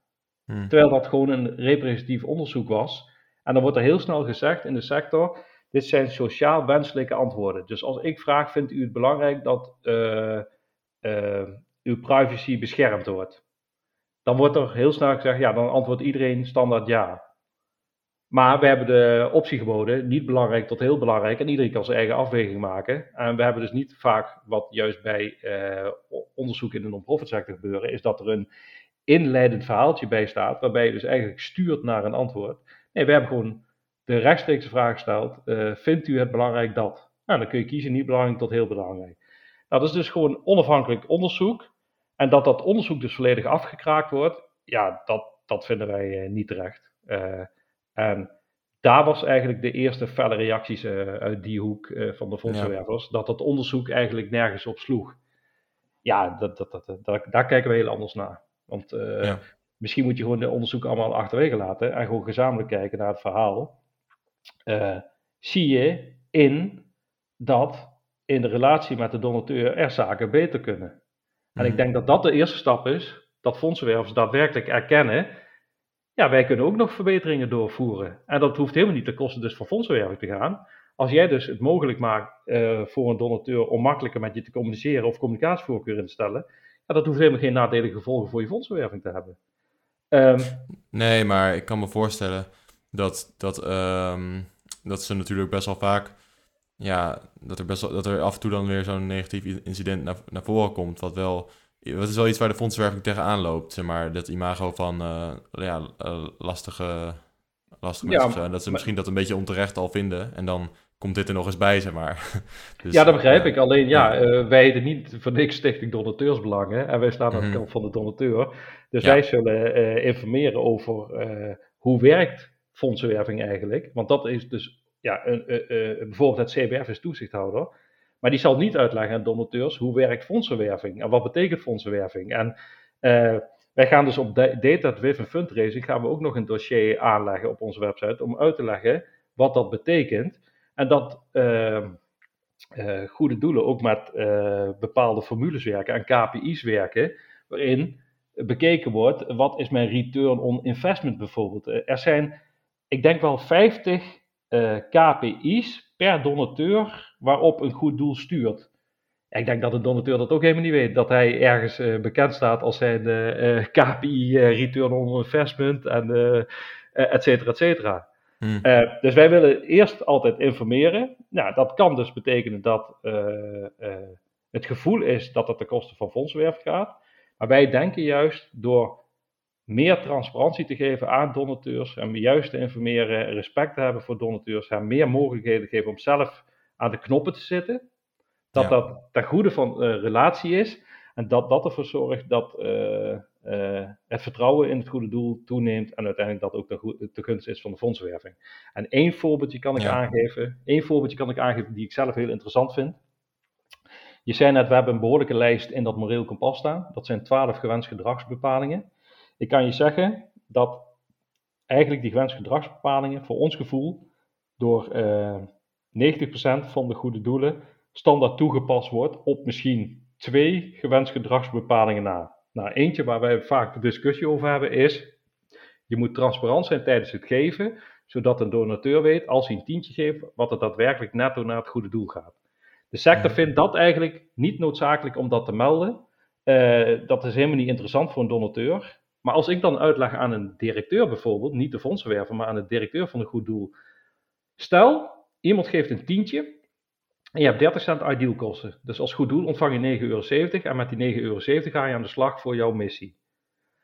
Hmm. Terwijl dat gewoon een representatief onderzoek was. En dan wordt er heel snel gezegd in de sector: dit zijn sociaal wenselijke antwoorden. Dus als ik vraag: vindt u het belangrijk dat uh, uh, uw privacy beschermd wordt? Dan wordt er heel snel gezegd: ja, dan antwoordt iedereen standaard ja. Maar we hebben de optie geboden, niet belangrijk tot heel belangrijk, en iedereen kan zijn eigen afweging maken. En we hebben dus niet vaak, wat juist bij uh, onderzoek in de non-profit sector gebeuren, is dat er een inleidend verhaaltje bij staat, waarbij je dus eigenlijk stuurt naar een antwoord. Nee, we hebben gewoon de rechtstreekse vraag gesteld, uh, vindt u het belangrijk dat? Nou, dan kun je kiezen, niet belangrijk tot heel belangrijk. Nou, dat is dus gewoon onafhankelijk onderzoek. En dat dat onderzoek dus volledig afgekraakt wordt, ja, dat, dat vinden wij uh, niet terecht. Uh, en daar was eigenlijk de eerste felle reacties uh, uit die hoek uh, van de fondsenwervers, ja. dat dat onderzoek eigenlijk nergens op sloeg. Ja, dat, dat, dat, dat daar kijken we heel anders naar. Want ja. misschien moet je gewoon de onderzoeken allemaal achterwege laten en gewoon gezamenlijk kijken naar het verhaal. Zie je in dat in de relatie met de donateur er zaken beter kunnen. En ik mhm. denk dat dat de eerste stap is, dat fondsenwervers daadwerkelijk erkennen ja, wij kunnen ook nog verbeteringen doorvoeren. En dat hoeft helemaal niet ten koste dus van fondsenwerving te gaan. Als jij dus het mogelijk maakt uh, voor een donateur om makkelijker met je te communiceren of communicatievoorkeur in te stellen, ja, dat hoeft helemaal geen nadelige gevolgen voor je fondsenwerving te hebben.
Um, nee, maar ik kan me voorstellen dat, dat, um, dat ze natuurlijk best wel vaak ja, dat er, best wel, dat er af en toe dan weer zo'n negatief incident naar, naar voren komt. Wat wel, wat is wel iets waar de fondsenwerving tegenaan loopt. Zeg maar, dat imago van uh, ja, uh, lastige, lastige ja, mensen. En dat ze misschien dat een beetje onterecht al vinden. En dan komt dit er nog eens bij, zeg maar.
Dus, ja, dat begrijp ik. Alleen ja, uh, wij heten niet voor niks Stichting Donateursbelangen. En wij staan aan de kant van de donateur. Dus wij zullen uh, informeren over hoe werkt fondsenwerving eigenlijk. Want dat is dus, ja, een, bijvoorbeeld het CBF is toezichthouder. Maar die zal niet uitleggen aan donateurs hoe werkt fondsenwerving en wat betekent fondsenwerving. En wij gaan dus op data-driven fundraising gaan we ook nog een dossier aanleggen op onze website om uit te leggen wat dat betekent. En dat uh, uh, goede doelen ook met uh, bepaalde formules werken en KPI's werken, waarin bekeken wordt wat is mijn return on investment bijvoorbeeld. Er zijn, ik denk wel 50 KPI's per donateur waarop een goed doel stuurt. Ik denk dat de donateur dat ook helemaal niet weet. Dat hij ergens uh, bekend staat als zijn uh, KPI, return on investment en et cetera, et cetera. Hmm. Dus wij willen eerst altijd informeren. Nou, dat kan dus betekenen dat het gevoel is dat het ten koste van fondswerf gaat. Maar wij denken juist door meer transparantie te geven aan donateurs en juist te informeren, respect te hebben voor donateurs, hen meer mogelijkheden te geven om zelf aan de knoppen te zitten. Dat ja. dat ten goede van relatie is en dat dat ervoor zorgt dat uh, het vertrouwen in het goede doel toeneemt en uiteindelijk dat ook de, de gunst is van de fondswerving. En één voorbeeldje kan ik aangeven, één voorbeeldje kan ik aangeven die ik zelf heel interessant vind. Je zei net, we hebben een behoorlijke lijst in dat moreel kompas staan. Dat zijn twaalf gewenst gedragsbepalingen. Ik kan je zeggen dat eigenlijk die gewenst gedragsbepalingen voor ons gevoel door uh, eh, 90% van de goede doelen standaard toegepast wordt op misschien twee gewenst gedragsbepalingen na. Nou, eentje waar wij vaak de discussie over hebben is, je moet transparant zijn tijdens het geven, zodat een donateur weet, als hij een tientje geeft, wat het daadwerkelijk netto naar het goede doel gaat. De sector vindt dat eigenlijk niet noodzakelijk om dat te melden. Uh, dat is helemaal niet interessant voor een donateur. Maar als ik dan uitleg aan een directeur bijvoorbeeld, niet de fondsenwerver, maar aan de directeur van een goed doel. Stel, iemand geeft een tientje en je hebt 30 cent idealkosten. Dus als goed doel ontvang je 9,70 euro en met die 9,70 euro ga je aan de slag voor jouw missie.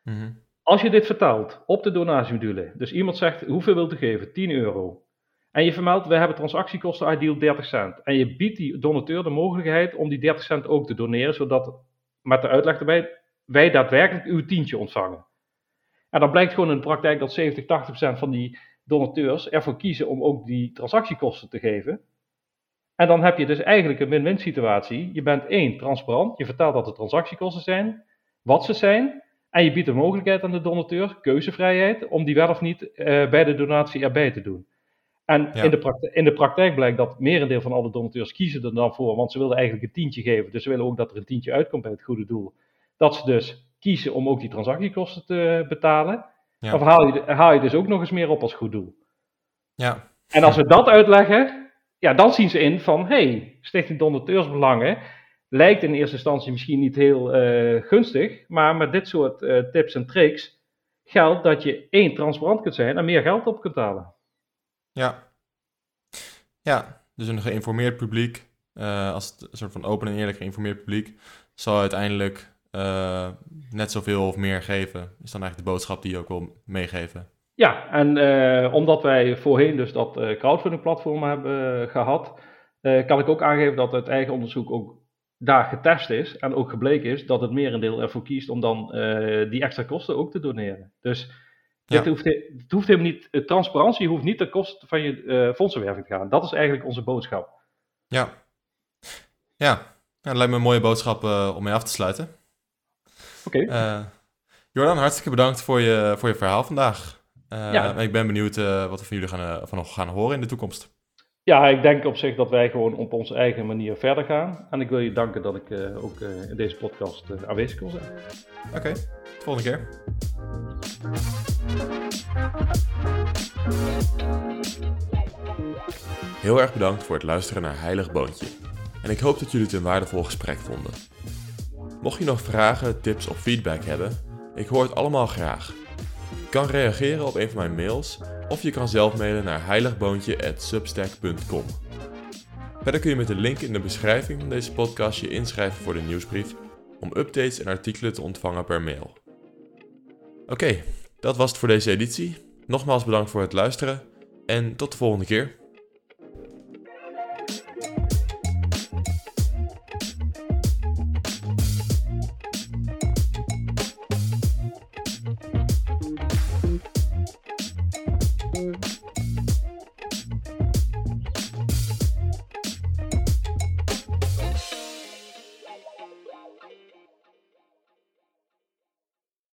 Mhm. Als je dit vertaalt op de donatiemodule, dus iemand zegt hoeveel wilt u geven? 10 euro. En je vermeldt, we hebben transactiekosten ideal 30 cent. En je biedt die donateur de mogelijkheid om die 30 cent ook te doneren, zodat, met de uitleg erbij, wij daadwerkelijk uw tientje ontvangen. En dan blijkt gewoon in de praktijk dat 70, 80 procent van die donateurs ervoor kiezen om ook die transactiekosten te geven. En dan heb je dus eigenlijk een win-win situatie. Je bent één, transparant. Je vertelt dat de transactiekosten zijn, wat ze zijn. En je biedt de mogelijkheid aan de donateur, keuzevrijheid, om die wel of niet uh, bij de donatie erbij te doen. En in, de praktijk, in de praktijk blijkt dat merendeel van alle donateurs kiezen er dan voor, want ze willen eigenlijk een tientje geven. Dus ze willen ook dat er een tientje uitkomt bij het goede doel. Dat ze dus kiezen om ook die transactiekosten te betalen. Ja. Of haal je, haal je dus ook nog eens meer op als goed doel.
Ja.
En als we dat uitleggen, ja, dan zien ze in van, hey, Stichting Donateursbelangen lijkt in eerste instantie misschien niet heel uh, gunstig, maar met dit soort uh, tips en tricks geldt dat je één, transparant kunt zijn en meer geld op kunt halen.
Ja, ja dus een geïnformeerd publiek, uh, als een soort van open en eerlijk geïnformeerd publiek, zal uiteindelijk net zoveel of meer geven. Is dan eigenlijk de boodschap die je ook wil meegeven.
Ja, en uh, omdat wij voorheen dus dat uh, crowdfunding platform hebben gehad, uh, kan ik ook aangeven dat het eigen onderzoek ook daar getest is en ook gebleken is dat het merendeel ervoor kiest om dan die extra kosten ook te doneren. Dus ja. hoeft, het hoeft helemaal niet, transparantie hoeft niet ten koste van je fondsenwerving te gaan. Dat is eigenlijk onze boodschap.
Ja, ja. ja dat lijkt me een mooie boodschap om mee af te sluiten.
Oké.
Okay. Jordan, hartstikke bedankt voor je, voor je verhaal vandaag. Uh, ja. Ik ben benieuwd uh, wat we van jullie gaan, uh, van nog gaan horen in de toekomst.
Ja, ik denk op zich dat wij gewoon op onze eigen manier verder gaan. En ik wil je danken dat ik ook in deze podcast aanwezig kon zijn.
Oké, okay, tot de volgende keer. Heel erg bedankt voor het luisteren naar Heilig Boontje. En ik hoop dat jullie het een waardevol gesprek vonden. Mocht je nog vragen, tips of feedback hebben, ik hoor het allemaal graag kan reageren op een van mijn mails of je kan zelf mailen naar heiligboontje.substack.com. Verder kun je met de link in de beschrijving van deze podcast je inschrijven voor de nieuwsbrief om updates en artikelen te ontvangen per mail. Oké, dat was het voor deze editie. Nogmaals bedankt voor het luisteren en tot de volgende keer.